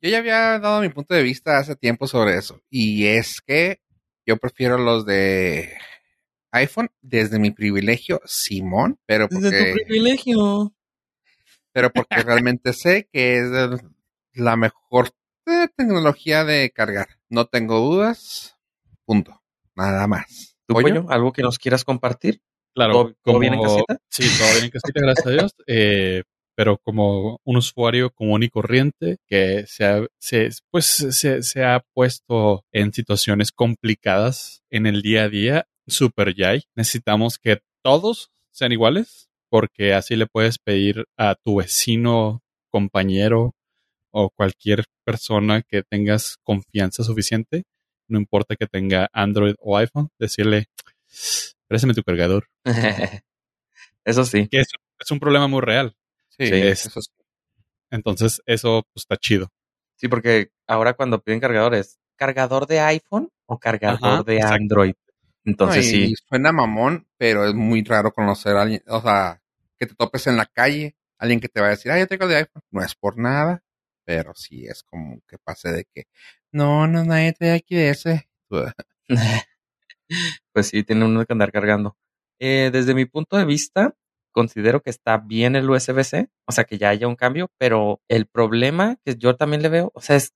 Yo ya había dado mi punto de vista hace tiempo sobre eso. Y es que yo prefiero los de iPhone desde mi privilegio, Simón, pero porque, privilegio. pero porque realmente sé que es el- la mejor eh, tecnología de cargar. No tengo dudas. Punto. Nada más. ¿Tu ¿Pollo? pollo? ¿Algo que nos quieras compartir? Claro, ¿Todo- todo bien en casita? Sí, todo bien en casita, gracias a Dios. Eh, pero como un usuario común y corriente que se ha, se, pues, se, se ha puesto en situaciones complicadas en el día a día, super yay. Necesitamos que todos sean iguales porque así le puedes pedir a tu vecino, compañero o cualquier persona que tengas confianza suficiente, no importa que tenga Android o iPhone, decirle, préstame tu cargador Eso sí. que es, es un problema muy real. Sí, Sí, es- eso sí. Entonces, eso pues, está chido. Sí, porque ahora cuando piden cargadores, ¿cargador de iPhone o cargador Ajá, de exacto. Android? Entonces No, sí. Suena mamón, pero es muy raro conocer a alguien, o sea, que te topes en la calle, alguien que te va a decir, ah, yo tengo el de iPhone. No es por nada, pero sí es como que pase de que, no, no, nadie trae aquí de ese. pues sí, tiene uno que andar cargando. Eh, desde mi punto de vista, considero que está bien el USB-C, o sea, que ya haya un cambio, pero el problema que yo también le veo, o sea, es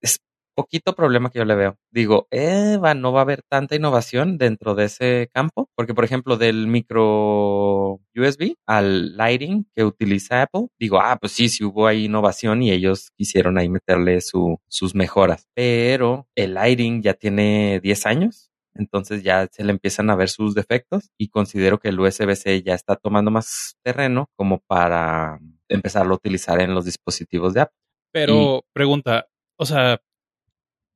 poquito problema que yo le veo. Digo, eh, va, no va a haber tanta innovación dentro de ese campo, porque por ejemplo, del micro USB al Lighting que utiliza Apple, digo, ah, pues sí, sí hubo ahí innovación y ellos quisieron ahí meterle su, sus mejoras, pero el Lighting ya tiene 10 años entonces ya se le empiezan a ver sus defectos y considero que el USB-C ya está tomando más terreno como para empezarlo a utilizar en los dispositivos de Apple. Pero, pregunta, o sea,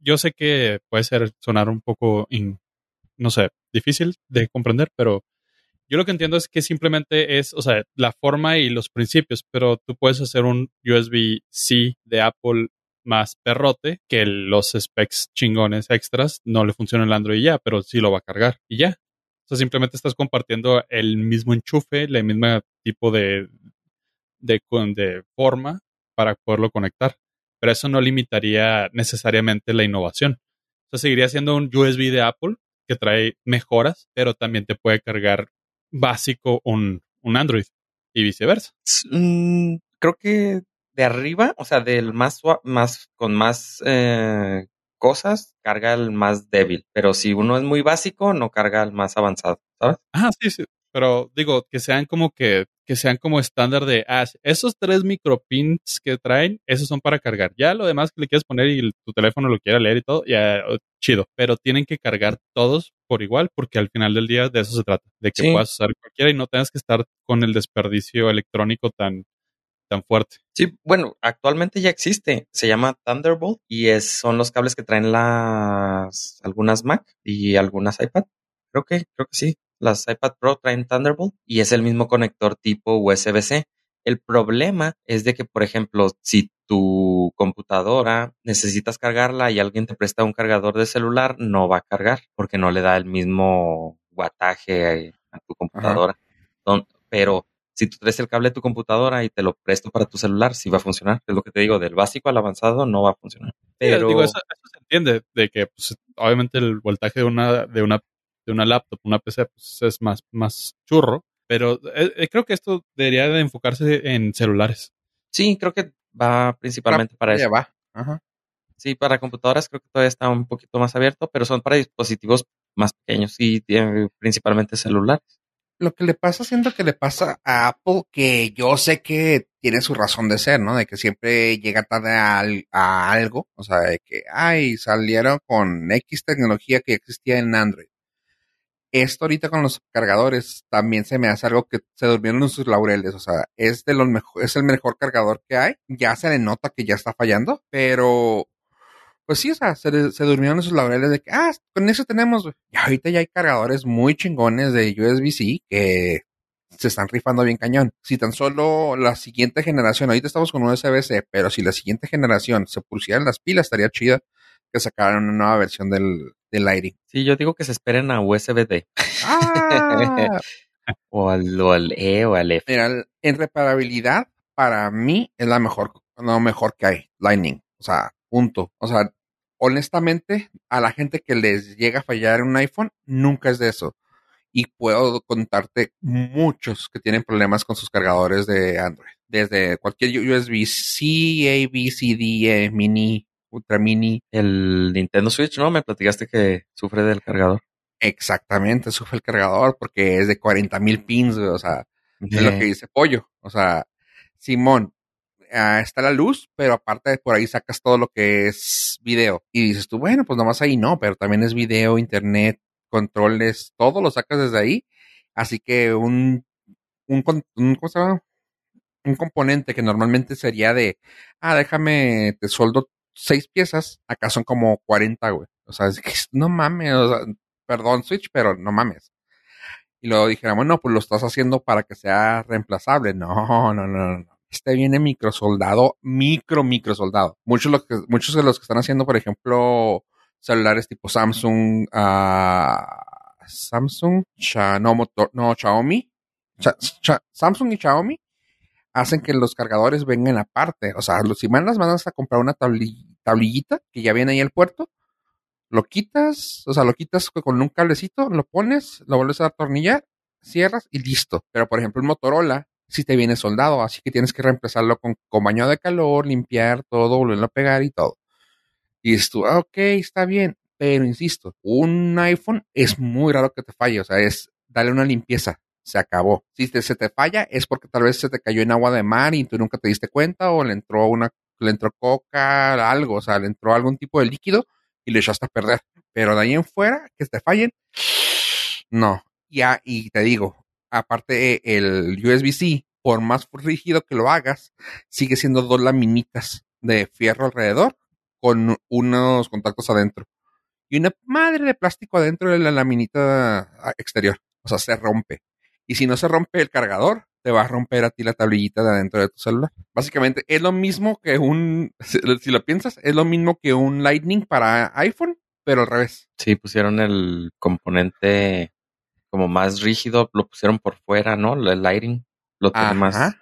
yo sé que puede ser sonar un poco, in- no sé, difícil de comprender, pero yo lo que entiendo es que simplemente es, o sea, la forma y los principios, pero tú puedes hacer un USB-C de Apple más perrote que los specs chingones extras no le funciona el Android ya, pero sí lo va a cargar y ya. O sea, simplemente estás compartiendo el mismo enchufe, el mismo tipo de, de, de forma para poderlo conectar. Pero eso no limitaría necesariamente la innovación. O sea, seguiría siendo un USB de Apple que trae mejoras, pero también te puede cargar básico un, un Android y viceversa. Mm, creo que de arriba, o sea, del más, con más eh, cosas, carga el más débil. Pero si uno es muy básico, no carga el más avanzado, ¿sabes? Ah, sí, sí. Pero digo, que sean como que, que sean como estándar de, ah, esos tres micropins que traen, esos son para cargar. Ya lo demás que le quieres poner y tu teléfono lo quiera leer y todo, ya, oh, chido. Pero tienen que cargar todos por igual, porque al final del día de eso se trata, de que Sí. puedas usar cualquiera y no tengas que estar con el desperdicio electrónico tan, tan fuerte. Sí, bueno, actualmente ya existe. Se llama Thunderbolt y es, son los cables que traen las algunas Mac y algunas iPad. Creo que, creo que sí. Las iPad Pro traen Thunderbolt y es el mismo conector tipo USB-C. El problema es de que, por ejemplo, si tu computadora necesitas cargarla y alguien te presta un cargador de celular, no va a cargar porque no le da el mismo guataje a tu computadora. Pero si tú traes el cable de tu computadora y te lo presto para tu celular, sí va a funcionar. Es lo que te digo, del básico al avanzado no va a funcionar. Pero Digo, eso, eso se entiende, de que pues, obviamente el voltaje de una, de una, de una laptop, una PC, pues, es más, más churro. Pero eh, eh, creo que esto debería de enfocarse en celulares. sí, creo que va principalmente para eso. va. Ajá. Sí, para computadoras creo que todavía está un poquito más abierto, pero son para dispositivos más pequeños y tienen principalmente celulares. Lo que le pasa, siento que le pasa a Apple, que yo sé que tiene su razón de ser, ¿no? De que siempre llega tarde a, a algo. O sea, de que, ay, salieron con X tecnología que ya existía en Android. Esto ahorita con los cargadores también se me hace algo que se durmieron en sus laureles. O sea, es de los mejor, es el mejor cargador que hay. Ya se le nota que ya está fallando, pero pues sí, o sea, se, se durmieron en sus laureles de que, ah, con eso tenemos. Y ahorita ya hay cargadores muy chingones de USB-C que se están rifando bien cañón. Si tan solo la siguiente generación, ahorita estamos con USB-C, pero si la siguiente generación se pusieran las pilas, estaría chida que sacaran una nueva versión del, del Lighting. Sí, yo digo que se esperen a USB-D Ah, o al, o al E o al F. Mira, en reparabilidad, para mí es la mejor, lo mejor que hay, Lightning. O sea, punto. O sea, honestamente, a la gente que les llega a fallar un iPhone, nunca es de eso. Y puedo contarte muchos que tienen problemas con sus cargadores de Android. Desde cualquier USB-C, A, B, C, D, E, Mini, Ultra Mini. El Nintendo Switch, ¿no? Me platicaste que sufre del cargador. Exactamente, sufre el cargador porque es de 40 mil pins, o sea, es lo que dice Pollo. O sea, Simón, ah, está la luz, pero aparte de por ahí sacas todo lo que es video. Y dices tú, bueno, pues nomás ahí no, pero también es video, internet, controles, todo lo sacas desde ahí. Así que un, un, con- un, ¿cómo se llama? un componente que normalmente sería de, ah, déjame, te soldo seis piezas, acá son como 40, güey. O sea, es que no mames, o sea, perdón Switch, pero no mames. Y luego dijéramos, no, pues lo estás haciendo para que sea reemplazable. No, no, no, no. Este viene microsoldado, micro, microsoldado. Muchos, lo que, muchos de los que están haciendo, por ejemplo, celulares tipo Samsung, ah, Samsung, Cha- no, motor, no, Xiaomi, Samsung y Xiaomi hacen que los cargadores vengan aparte. O sea, los, si mandas, mandas a comprar una tabli- tablillita que ya viene ahí el puerto, lo quitas, o sea, lo quitas con un cablecito, lo pones, lo vuelves a atornillar, cierras y listo. Pero, por ejemplo, el Motorola sí te viene soldado, así que tienes que reemplazarlo con, con baño de calor, limpiar todo, volverlo a pegar y todo. Y dices tú, ah, ok, está bien, pero insisto, un iPhone es muy raro que te falle, o sea, es darle una limpieza, se acabó. Si te- se te falla es porque tal vez se te cayó en agua de mar y tú nunca te diste cuenta o le entró una, le entró coca, algo, o sea, le entró algún tipo de líquido y le echaste a perder. Pero de ahí en fuera, que te fallen, no. Ya, y te digo, aparte el USB-C, por más rígido que lo hagas, sigue siendo dos laminitas de fierro alrededor con unos contactos adentro. Y una madre de plástico adentro de la laminita ah, exterior. O sea, se rompe. Y si no se rompe el cargador, te va a romper a ti la tablillita de adentro de tu celular. Básicamente es lo mismo que un, si lo piensas, es lo mismo que un Lightning para iPhone, pero al revés. Sí, pusieron el componente como más rígido, lo pusieron por fuera, ¿no? El lighting lo tiene más,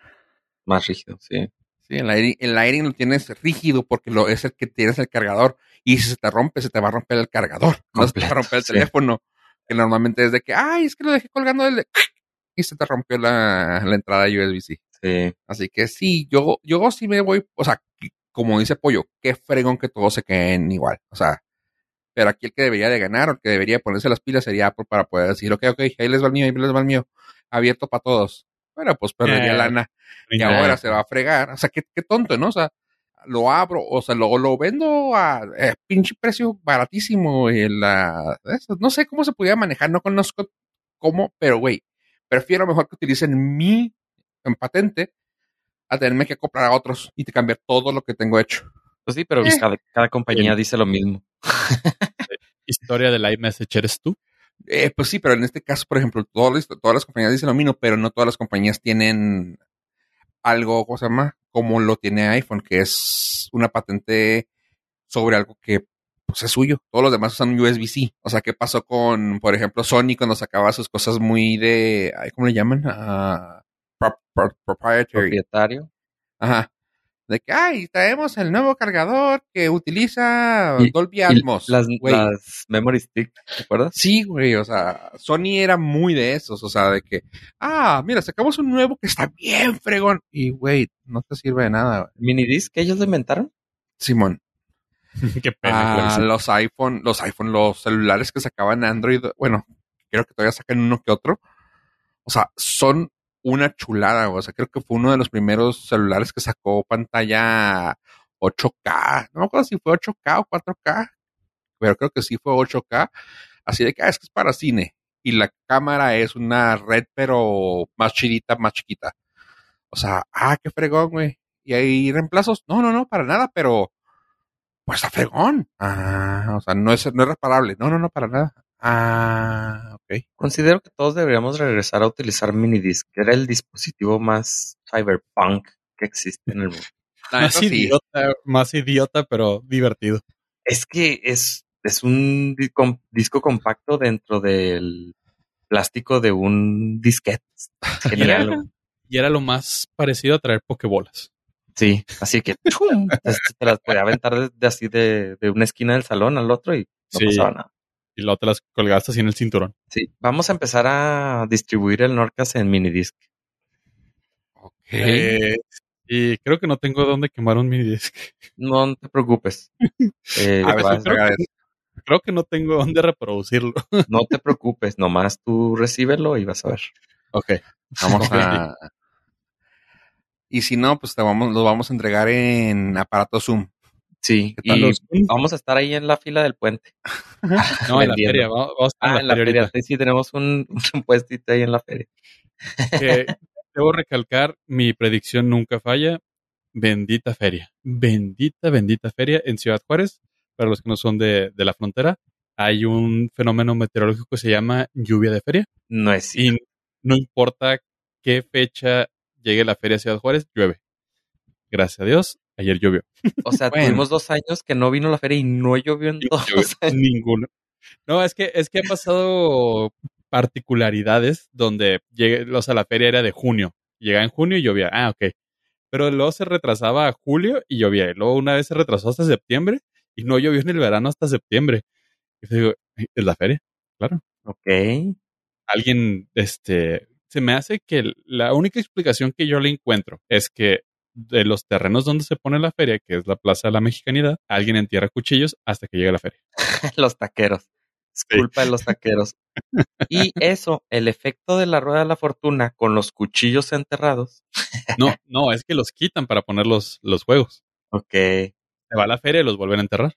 más rígido, sí. Sí, el lighting, el lo tienes rígido porque lo, es el que tienes el cargador. Y si se te rompe, se te va a romper el cargador. No se te va a romper el sí. teléfono. Que normalmente es de que, ay, es que lo dejé colgando del... Y se te rompió la, la entrada USB-C. Sí, Así que sí, yo, yo sí me voy, o sea, como dice Pollo, qué fregón que todos se queden igual. O sea, pero aquí el que debería de ganar o el que debería ponerse las pilas sería Apple para poder decir, ok, ok, ahí les va el mío, ahí les va el mío. abierto para todos. Bueno, pues perdería Eh, lana y Eh, ahora se va a fregar. O sea, qué, qué tonto, ¿no? O sea, lo abro, o sea, lo, lo vendo a eh, pinche precio baratísimo. Y la, eso, no sé cómo se podía manejar, no conozco cómo, pero güey, prefiero mejor que utilicen mi en patente a tenerme que comprar a otros y te cambiar todo lo que tengo hecho. Pues sí, pero Eh. cada, cada compañía dice lo mismo. Historia del iMessage eres tú. Eh, pues sí, pero en este caso, por ejemplo, todas las compañías dicen lo mismo, pero no todas las compañías tienen algo, ¿cómo se llama? Como lo tiene iPhone, que es una patente sobre algo que pues, es suyo. Todos los demás usan USB-C. O sea, ¿qué pasó con, por ejemplo, Sony cuando sacaba sus cosas muy de, ¿cómo le llaman? Pro- proprietary. Propietario. Ajá. De que, ay, traemos el nuevo cargador que utiliza Y- Dolby Atmos. las, memory stick, ¿te acuerdas? Sí, güey, o sea, Sony era muy de esos, o sea, de que, ah, mira, sacamos un nuevo que está bien fregón. Y, güey, no te sirve de nada, güey. Mini disc que ellos lo inventaron. Simón. Qué pena. Ah, Clarice. los iPhone, los iPhone, los celulares que sacaban Android, bueno, creo que todavía sacan uno que otro. O sea, son una chulada. O sea, creo que fue uno de los primeros celulares que sacó pantalla 8K. No me acuerdo si fue 8K o 4K, pero creo que sí fue 8K. Así de que, ah, es que es para cine. Y la cámara es una red, pero más chidita, más chiquita. O sea, ah, qué fregón, güey. ¿Y hay reemplazos? No, no, no, para nada, pero pues está fregón. Ah, o sea, no es, no es reparable. No, no, no, para nada. Ah, ok. Considero que todos deberíamos regresar a utilizar mini disc, que era el dispositivo más cyberpunk que existe en el mundo. La Más sí. idiota, más idiota, pero divertido. Es que es, es un disco compacto dentro del plástico de un disquete. Genial. Y era lo más parecido a traer pokebolas. Sí, así que ¡chum! te, las podía aventar de, de así de, de una esquina del salón al otro y no Sí. pasaba nada. Y luego te las colgaste así en el cinturón. Sí, vamos a empezar a distribuir el Norcas en minidisc. Ok. Eh, y creo que no tengo dónde quemar un mini disc. No te preocupes. Eh, A ver, vas- creo que- Creo que no tengo dónde reproducirlo. no te preocupes, nomás tú recíbelo y vas a ver. Ok. Vamos a. Y si no, pues te vamos, lo vamos a entregar en aparato Zoom. Sí, ¿Qué tal y los- vamos a estar ahí en la fila del puente. No, en la feria. Vamos, vamos a Ah, en la feria ahorita. Sí, sí, tenemos un, un puestito ahí en la feria. Que debo recalcar, mi predicción nunca falla. Bendita feria. Bendita, bendita feria en Ciudad Juárez. Para los que no son de, de la frontera, hay un fenómeno meteorológico que se llama lluvia de feria. No es cierto. Y no importa qué fecha llegue la feria a Ciudad Juárez, llueve. Gracias a Dios, ayer llovió. O sea, Bueno. tuvimos dos años que no vino la feria y no llovió en dos llovió años. Ninguno. No, es que, es que ha pasado particularidades donde llegue, o sea, la feria era de junio. Llegaba en junio y llovía. Ah, ok. Pero luego se retrasaba a julio y llovía. Y luego una vez se retrasó hasta septiembre y no llovió en el verano hasta septiembre. Y yo digo, ¿es la feria? Ok. Alguien, este, se me hace que la única explicación que yo le encuentro es que de los terrenos donde se pone la feria, que es la Plaza de la Mexicanidad, alguien entierra cuchillos hasta que llegue la feria. los taqueros. Es Sí. culpa de los taqueros. Y eso, el efecto de la rueda de la fortuna con los cuchillos enterrados. No, no, es que los quitan para poner los, los juegos. Ok. Se va a la feria y los vuelven a enterrar.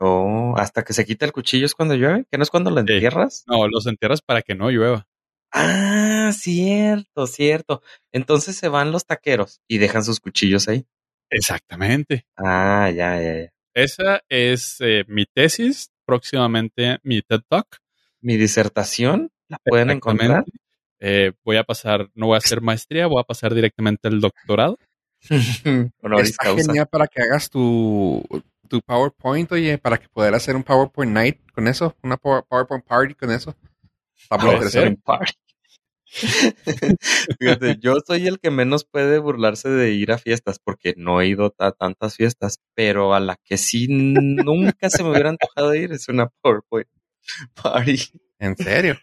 Oh, hasta que se quita el cuchillo es cuando llueve, que no es cuando lo Sí. entierras. No, los entierras para que no llueva. Ah, cierto, cierto. Entonces se van los taqueros y dejan sus cuchillos ahí. Exactamente. Ah, ya, ya, ya. Esa es eh, mi tesis, próximamente mi TED Talk. Mi disertación la pueden encontrar. Eh, voy a pasar, no voy a hacer maestría, voy a pasar directamente al doctorado. Está causa. genial para que hagas tu, tu PowerPoint, oye, para que poder hacer un PowerPoint night con eso, una Power- PowerPoint party con eso. Ser. Party. Fíjate, yo soy el que menos puede burlarse de ir a fiestas porque no he ido a tantas fiestas, pero a la que sí nunca se me hubiera antojado ir es una PowerPoint Party. En serio.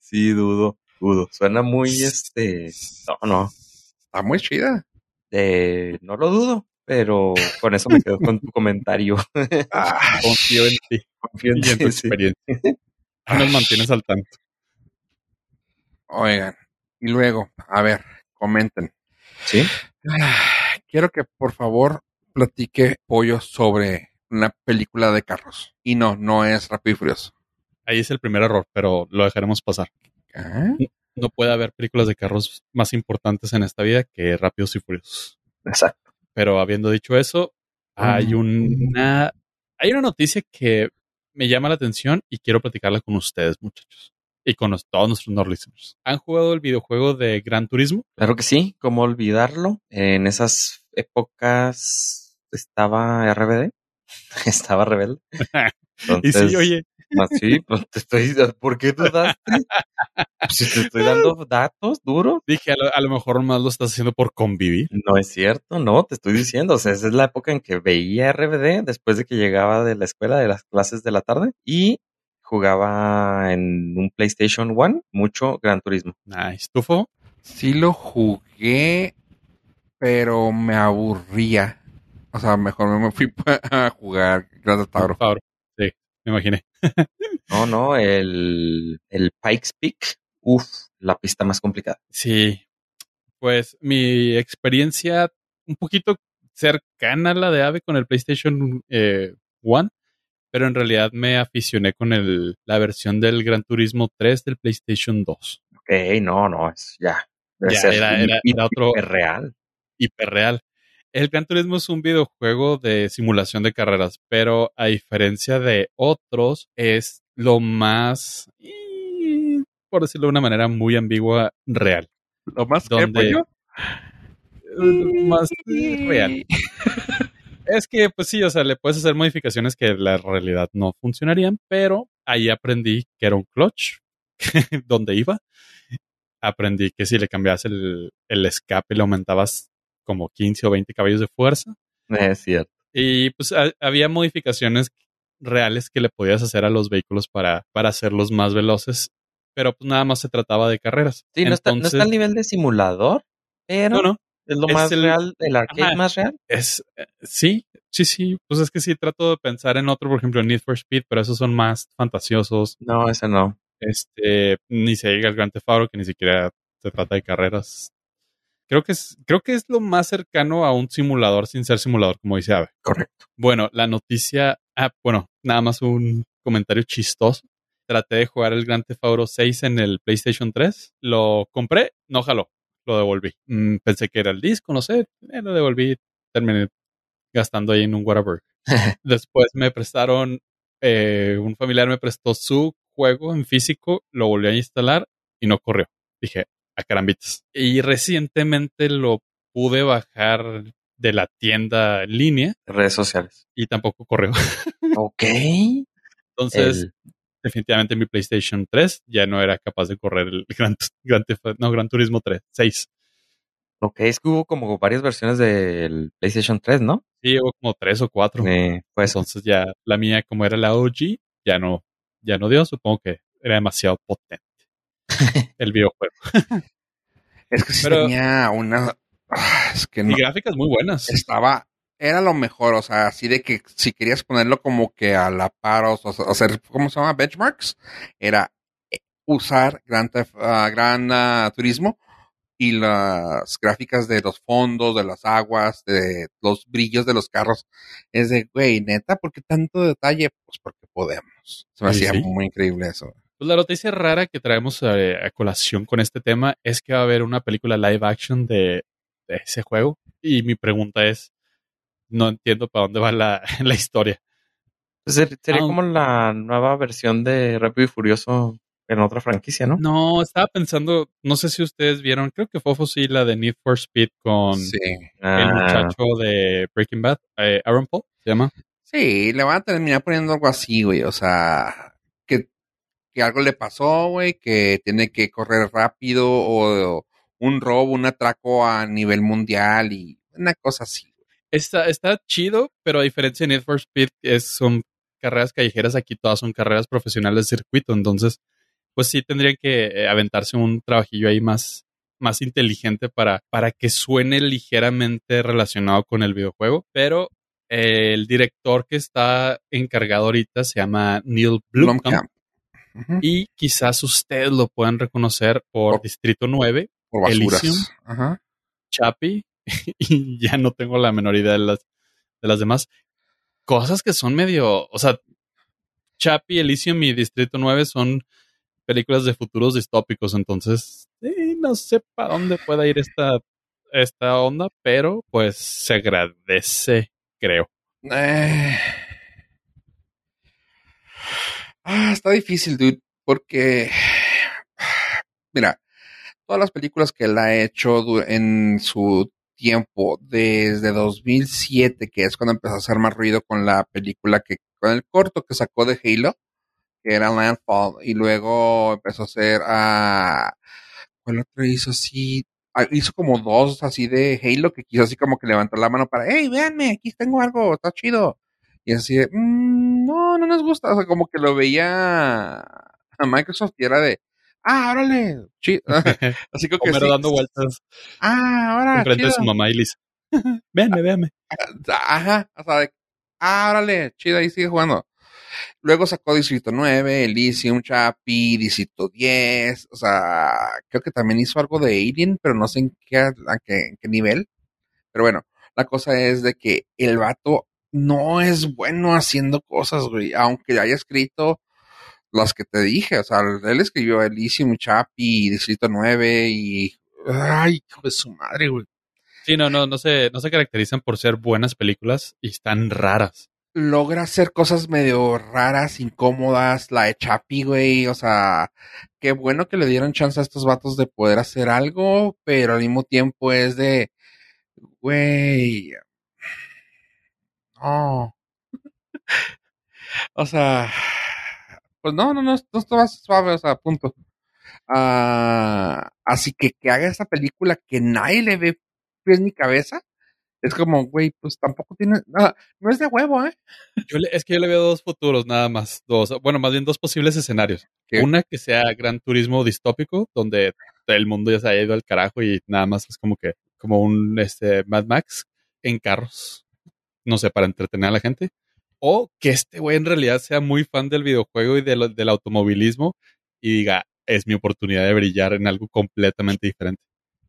Sí, dudo, dudo. Suena muy este. No, no. Está muy chida. eh, no lo dudo, pero con eso me quedo con tu comentario. Ah, Confío en ti Confío en y en tu sí. experiencia. Nos mantienes al tanto. oigan, Y luego, a ver, comenten. Sí. Quiero que por favor platique Pollo sobre una película de carros. Y no, no es Rápido y Furioso. Ahí es el primer error, pero lo dejaremos pasar. ¿Ah? No puede haber películas de carros más importantes en esta vida que Rápidos y Furiosos. Exacto. Pero habiendo dicho eso, hay una, hay una noticia que me llama la atención y quiero platicarla con ustedes, muchachos. Y con los- todos nuestros Nord listeners. ¿Han jugado el videojuego de Gran Turismo? Claro que sí. ¿Cómo olvidarlo? En esas épocas estaba RBD. estaba rebelde. y Entonces, sí, oye, ah, sí, pues te estoy. ¿Por qué dudaste? Pues si te estoy dando datos duros. dije, a lo, a lo mejor más lo estás haciendo por convivir. No es cierto, no, te estoy diciendo. O sea, esa es la época en que veía RBD después de que llegaba de la escuela, de las clases de la tarde, y jugaba en un PlayStation One mucho Gran Turismo. Nice. ¿Tú, Fo? Sí lo jugué, pero me aburría. O sea, mejor me fui a jugar Grand Theft Auto. Por favor. Sí, me imaginé. No, no, el, el Pikes Peak, uff, la pista más complicada. Sí, pues mi experiencia un poquito cercana a la de Ave con el PlayStation eh, One, pero en realidad me aficioné con el, la versión del Gran Turismo 3 del PlayStation 2. Ok, no, no, es ya. Ya, era- era- era otro- hiperreal. Hiperreal. El Gran Turismo es un videojuego de simulación de carreras, pero a diferencia de otros, es lo más, y, por decirlo de una manera muy ambigua, real. ¿Lo más que. Pollo? Eh, Más real. Es que, pues sí, o sea, le puedes hacer modificaciones que en la realidad no funcionarían, pero ahí aprendí que era un clutch, donde iba. Aprendí que si le cambiabas el, el escape, le aumentabas como 15 o 20 caballos de fuerza. Es cierto. Y pues ha- había modificaciones reales que le podías hacer a los vehículos para, para hacerlos más veloces, pero pues nada más se trataba de carreras. Sí, no, está, no está al nivel de simulador, pero no, no, es lo es más el- real, el arcade Ajá. más real. Es, eh, sí, sí, sí. Pues es que sí, trato de pensar en otro, por ejemplo, Need for Speed, pero esos son más fantasiosos. No, ese no. Este, ni se llega al Grand Theft Auto, que ni siquiera se trata de carreras. Creo que es, creo que es lo más cercano a un simulador sin ser simulador, como dice Ave. Correcto. Bueno, la noticia, ah, bueno, nada más un comentario chistoso. Traté de jugar el Grand Theft Auto 6 en el PlayStation 3. Lo compré, no jaló, lo devolví. Mm, pensé que era el disco, no sé, eh, lo devolví, terminé gastando ahí en un Whataburger. Después me prestaron, eh, un familiar me prestó su juego en físico, lo volví a instalar y no corrió. Dije, a carambitas. Y recientemente lo pude bajar de la tienda en línea Redes sociales. y tampoco corrió. Ok. Entonces, El- definitivamente mi PlayStation 3 ya no era capaz de correr el Gran, Gran, no, Gran Turismo 3, 6. ok, es que hubo como varias versiones del PlayStation 3, ¿no? Sí, hubo como 3 o 4. Eh, pues Entonces ya la mía, como era la OG, ya no, ya no dio. Supongo que era demasiado potente el videojuego. Es que sí Pero- tenía una... Ah, Es que no, Y gráficas muy buenas. estaba... Era lo mejor, o sea, así de que si querías ponerlo como que a la par o, o hacer, ¿cómo se llama? Benchmarks, era eh, usar Gran, ah, Turismo y las gráficas de los fondos, de las aguas, de los brillos de los carros. Es de, güey, neta, ¿por qué tanto detalle? Pues porque podemos. Se me Sí, hacía sí. muy increíble eso. Pues la noticia rara que traemos eh, a colación con este tema es que va a haber una película live action de, de ese juego. Y mi pregunta es, no entiendo para dónde va la, la historia. pues, ser- sería como la nueva versión de Rápido y Furioso en otra franquicia, ¿no? No, estaba pensando, no sé si ustedes vieron, creo que Fofo sí, la de Need for Speed con Sí. el Ah, muchacho de Breaking Bad, eh, Aaron Paul, se llama. Sí, le van a terminar poniendo algo así, güey. O sea, que algo le pasó, güey, que tiene que correr rápido o, un robo, un atraco a nivel mundial y una cosa así. Está, está chido, pero a diferencia de Need for Speed, es, son carreras callejeras, aquí todas son carreras profesionales de circuito, entonces, pues sí tendrían que eh, aventarse un trabajillo ahí más, más inteligente para, para que suene ligeramente relacionado con el videojuego, pero el director que está encargado ahorita se llama Neil Blomkamp. Blomkamp. Y quizás ustedes lo puedan reconocer por, Por- Distrito 9, Por basuras. Elysium. Chapi, y ya no tengo la menor idea de las, de las demás. Cosas que son medio, o sea, Chapi, Elysium y Distrito 9 son películas de futuros distópicos, entonces eh, no sé para dónde pueda ir esta, esta onda, pero pues se agradece, creo. Eh. Ah, está difícil, dude, porque mira, todas las películas que él ha hecho en su tiempo, desde 2007, que es cuando empezó a hacer más ruido con la película que, con el corto que sacó de Halo, que era Landfall, y luego empezó a hacer a, ¿cuál otro hizo así? Ah, Hizo como dos así de Halo que quiso así como que levantar la mano para, hey, véanme, aquí tengo algo, está chido. Y así de, "Mm, no, no nos gusta. O sea, como que lo veía a Microsoft y era de, ah, órale, chido. así como que Homero sí. dando vueltas Ah, ahora, enfrente de su mamá y Lisa. véanme, véanme. Ajá, o sea, de, ah, órale, chido, ahí sigue jugando. Luego sacó Distrito 9, Elysium, Chapi, Distrito 10, o sea, creo que también hizo algo de Alien, pero no sé en qué, a qué, en qué nivel. Pero bueno, la cosa es de que el vato no es bueno haciendo cosas, güey, aunque haya escrito las que te dije, o sea, él escribió Elysium, Chapi, Distrito 9 y... Ay, hijo de su madre, güey. Sí, no, no, no se, no se caracterizan por ser buenas películas y están raras. logra hacer cosas medio raras, incómodas, la de Chapi, güey, o sea, qué bueno que le dieron chance a estos vatos de poder hacer algo, pero al mismo tiempo es de, güey, no, o sea, pues no, no, no, no está suave, o sea, punto. Ah, así que que haga esta película que nadie le ve pies ni cabeza, es como, güey, pues tampoco tiene, nada, no es de huevo, ¿eh? Yo le- es que yo le veo dos futuros nada más, dos, bueno, más bien dos posibles escenarios. ¿Qué? Una que sea gran turismo distópico, donde el mundo ya se haya ido al carajo y nada más es como que, como un este Mad Max en carros, no sé, para entretener a la gente. O que este güey en realidad sea muy fan del videojuego y del, del automovilismo y diga, es mi oportunidad de brillar en algo completamente diferente.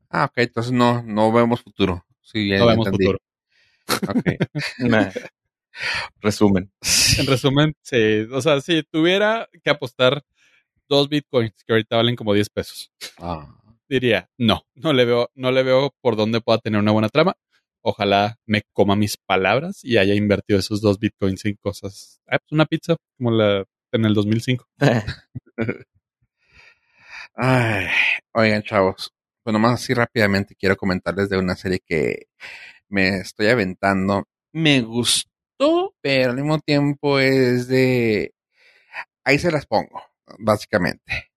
Ah, ok, entonces no, no vemos futuro. Sí, ya No vemos entendí. futuro. Ok. Nah. Resumen. En resumen, sí, o sea, si tuviera que apostar dos bitcoins que ahorita valen como 10 pesos, Ah. diría, no, no le veo, no le veo por dónde pueda tener una buena trama. Ojalá me coma mis palabras y haya invertido esos dos bitcoins en cosas. Ah, pues una pizza, como la en el 2005. Ay, oigan, chavos. Pues nomás así rápidamente quiero comentarles de una serie que me estoy aventando. Me gustó, pero al mismo tiempo es de... Ahí se las pongo, básicamente.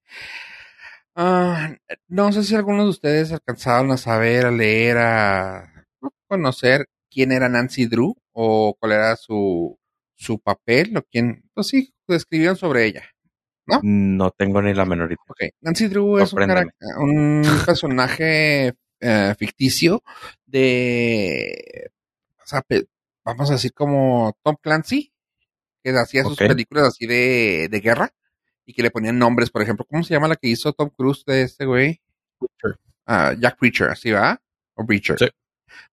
Ah, no sé si algunos de ustedes alcanzaron a saber, a leer, a conocer quién era Nancy Drew o cuál era su, su papel o quién, pues sí, escribieron sobre ella. No tengo ni la menor idea. Nancy Drew es un, carac- un personaje eh, ficticio de, o sea, pe- vamos a decir como Tom Clancy, que hacía sus películas así de, de guerra y que le ponían nombres, por ejemplo, ¿cómo se llama la que hizo Tom Cruise de este güey? Ah, Jack Preacher, ¿así va? O Preacher. Sí.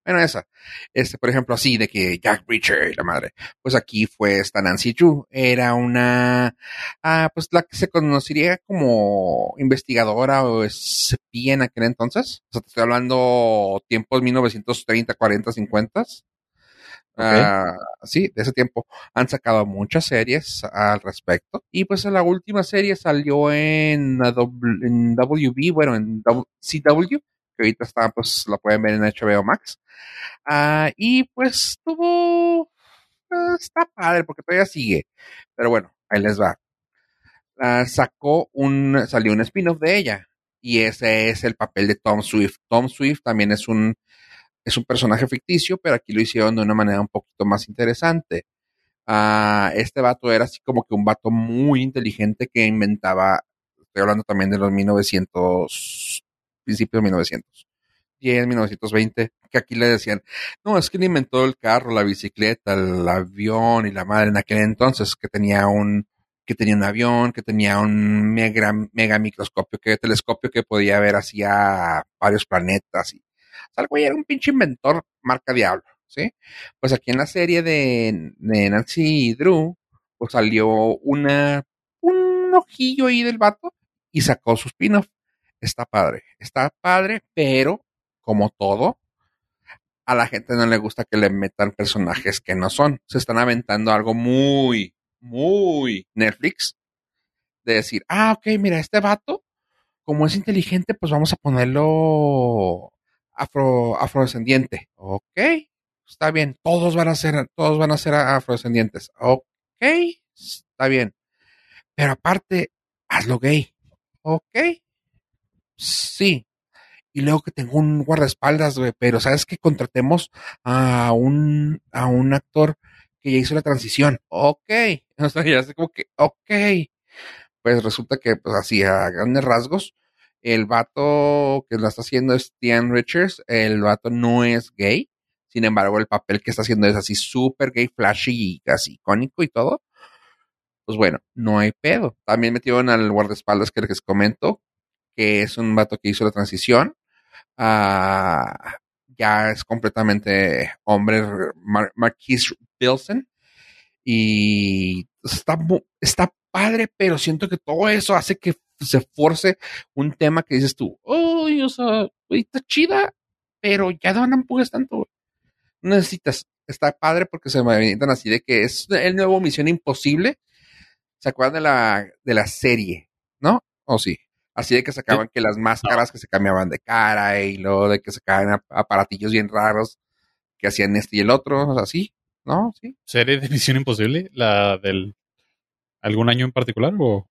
Bueno, esa. Este, por ejemplo, así de que Jack Preacher y la madre. Pues aquí fue esta Nancy Drew. Era una, ah, pues la que se conocería como investigadora o espía en aquel entonces. O sea, te estoy hablando tiempos 1930, 40, 50. Ah, sí, de ese tiempo han sacado muchas series al respecto. Y pues la última serie salió en, en WB, bueno, en W- CW, que ahorita está, pues la pueden ver en HBO Max. Ah, y pues tuvo, eh, está padre porque todavía sigue. Pero bueno, ahí les va. Ah, sacó un, salió un spin-off de ella. Y ese es el papel de Tom Swift. Tom Swift también es un, es un personaje ficticio, pero aquí lo hicieron de una manera un poquito más interesante. Ah, este vato era así como que un vato muy inteligente que inventaba, estoy hablando también de los 1900, principios de 1900, 10, 1920, que aquí le decían, no, es que él inventó el carro, la bicicleta, el avión y la madre en aquel entonces, que tenía un, que tenía un avión, que tenía un mega, mega microscopio, que telescopio que podía ver hacia varios planetas. Y, o sea, era un pinche inventor marca diablo, ¿sí? Pues aquí en la serie de, Nancy y Drew, pues salió una, un ojillo ahí del vato y sacó su spin-off. Está padre, está padre, pero como todo, a la gente no le gusta que le metan personajes que no son. Se están aventando algo muy, muy Netflix. De decir, ah, ok, mira, este vato, como es inteligente, pues vamos a ponerlo afro, afrodescendiente. Ok, está bien. Todos van a ser, todos van a ser afrodescendientes. Ok, está bien. Pero aparte, hazlo gay. Ok, sí, y luego que tengo un guardaespaldas, güey, pero sabes que contratemos a un, a un actor que ya hizo la transición. Ok. O sea, ya sé como que, ok. Pues resulta que, pues así, a grandes rasgos, el vato que la está haciendo es Tian Richards. El vato no es gay. Sin embargo, el papel que está haciendo es así súper gay, flashy y casi icónico y todo. Pues bueno, no hay pedo. También metieron al guardaespaldas que les comento, que es un vato que hizo la transición Ah, ya es completamente hombre, Mar Marquis Wilson. Y está, está padre, pero siento que todo eso hace que se force un tema que dices tú, uy, o sea, está chida, pero ya no empujes tanto. necesitas, está padre porque se me avientan así de que es el nuevo Misión Imposible. ¿Se acuerdan de la, de la serie? ¿No? ¿O sí? Así de que sacaban que las máscaras que se cambiaban de cara y luego de que sacaban aparatillos bien raros que hacían este y el otro, así, ¿no? Sí. ¿Serie de Misión Imposible? ¿La del algún año en particular o?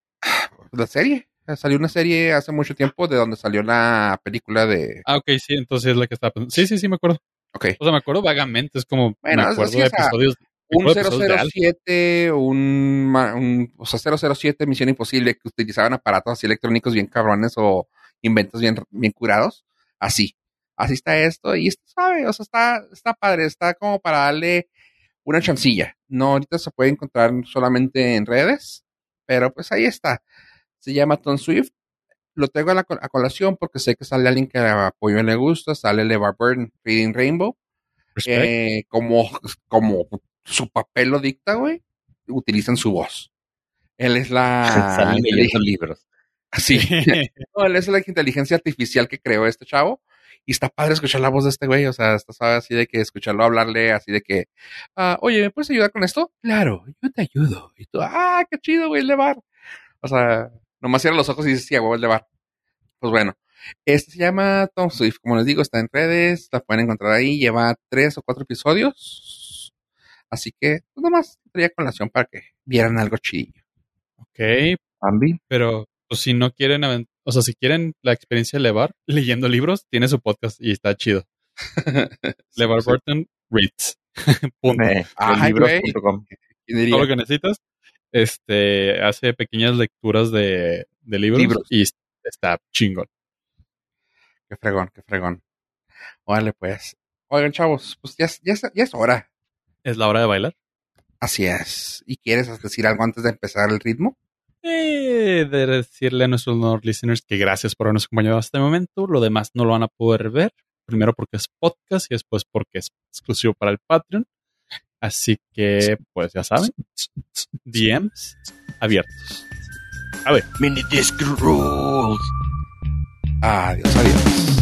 La serie. Salió una serie hace mucho tiempo de donde salió la película de. Ah, ok, sí, entonces es la que estaba pensando. Sí, sí, sí, me acuerdo. Ok. O sea, me acuerdo vagamente, es como. Bueno, me acuerdo de episodios un 007, un, un, o sea, 007 Misión Imposible que utilizaban aparatos así electrónicos bien cabrones o inventos bien, bien curados. Así. Así está esto. Y esto sabe, o sea, está, está padre. Está como para darle una chancilla. No, ahorita se puede encontrar solamente en redes, pero pues ahí está. Se llama Tom Swift. Lo tengo a, la, a colación porque sé que sale alguien que apoyo le gusta. Sale LeVar Burton, Reading Rainbow. Eh, como, como su papel lo dicta, güey, utilizan su voz. Él es la... libros. Sí. no, él es la inteligencia artificial que creó este chavo. Y está padre escuchar la voz de este güey. O sea, está así de que escucharlo hablarle, así de que, ah, oye, ¿me puedes ayudar con esto? Claro, yo te ayudo. Y tú, ah, qué chido, güey, el de bar. O sea, nomás cierra los ojos y dices, sí, güey, el de bar. Pues bueno, este se llama Tom Swift. Como les digo, está en redes, la pueden encontrar ahí. Lleva tres o cuatro episodios Así que, pues nomás traía colación para que vieran algo chidillo. Ok. Bambi. Pero, pues si no quieren, o sea, si quieren la experiencia de Levar leyendo libros, tiene su podcast y está chido. Levar Burton Reads. Punto. Todo lo que necesitas. Este, hace pequeñas lecturas de, de libros, y está chingón. Qué fregón, qué fregón. Órale, pues. Oigan, chavos, pues ya, ya, ya es hora. ¿Es la hora de bailar? Así es. ¿Y quieres decir algo antes de empezar el ritmo? Eh, de decirle a nuestros listeners que gracias por habernos acompañado hasta el momento. Lo demás no lo van a poder ver. Primero porque es podcast y después porque es exclusivo para el Patreon. Así que, pues ya saben, DMs abiertos. A ver. Mini Disc Rules. Adiós, adiós.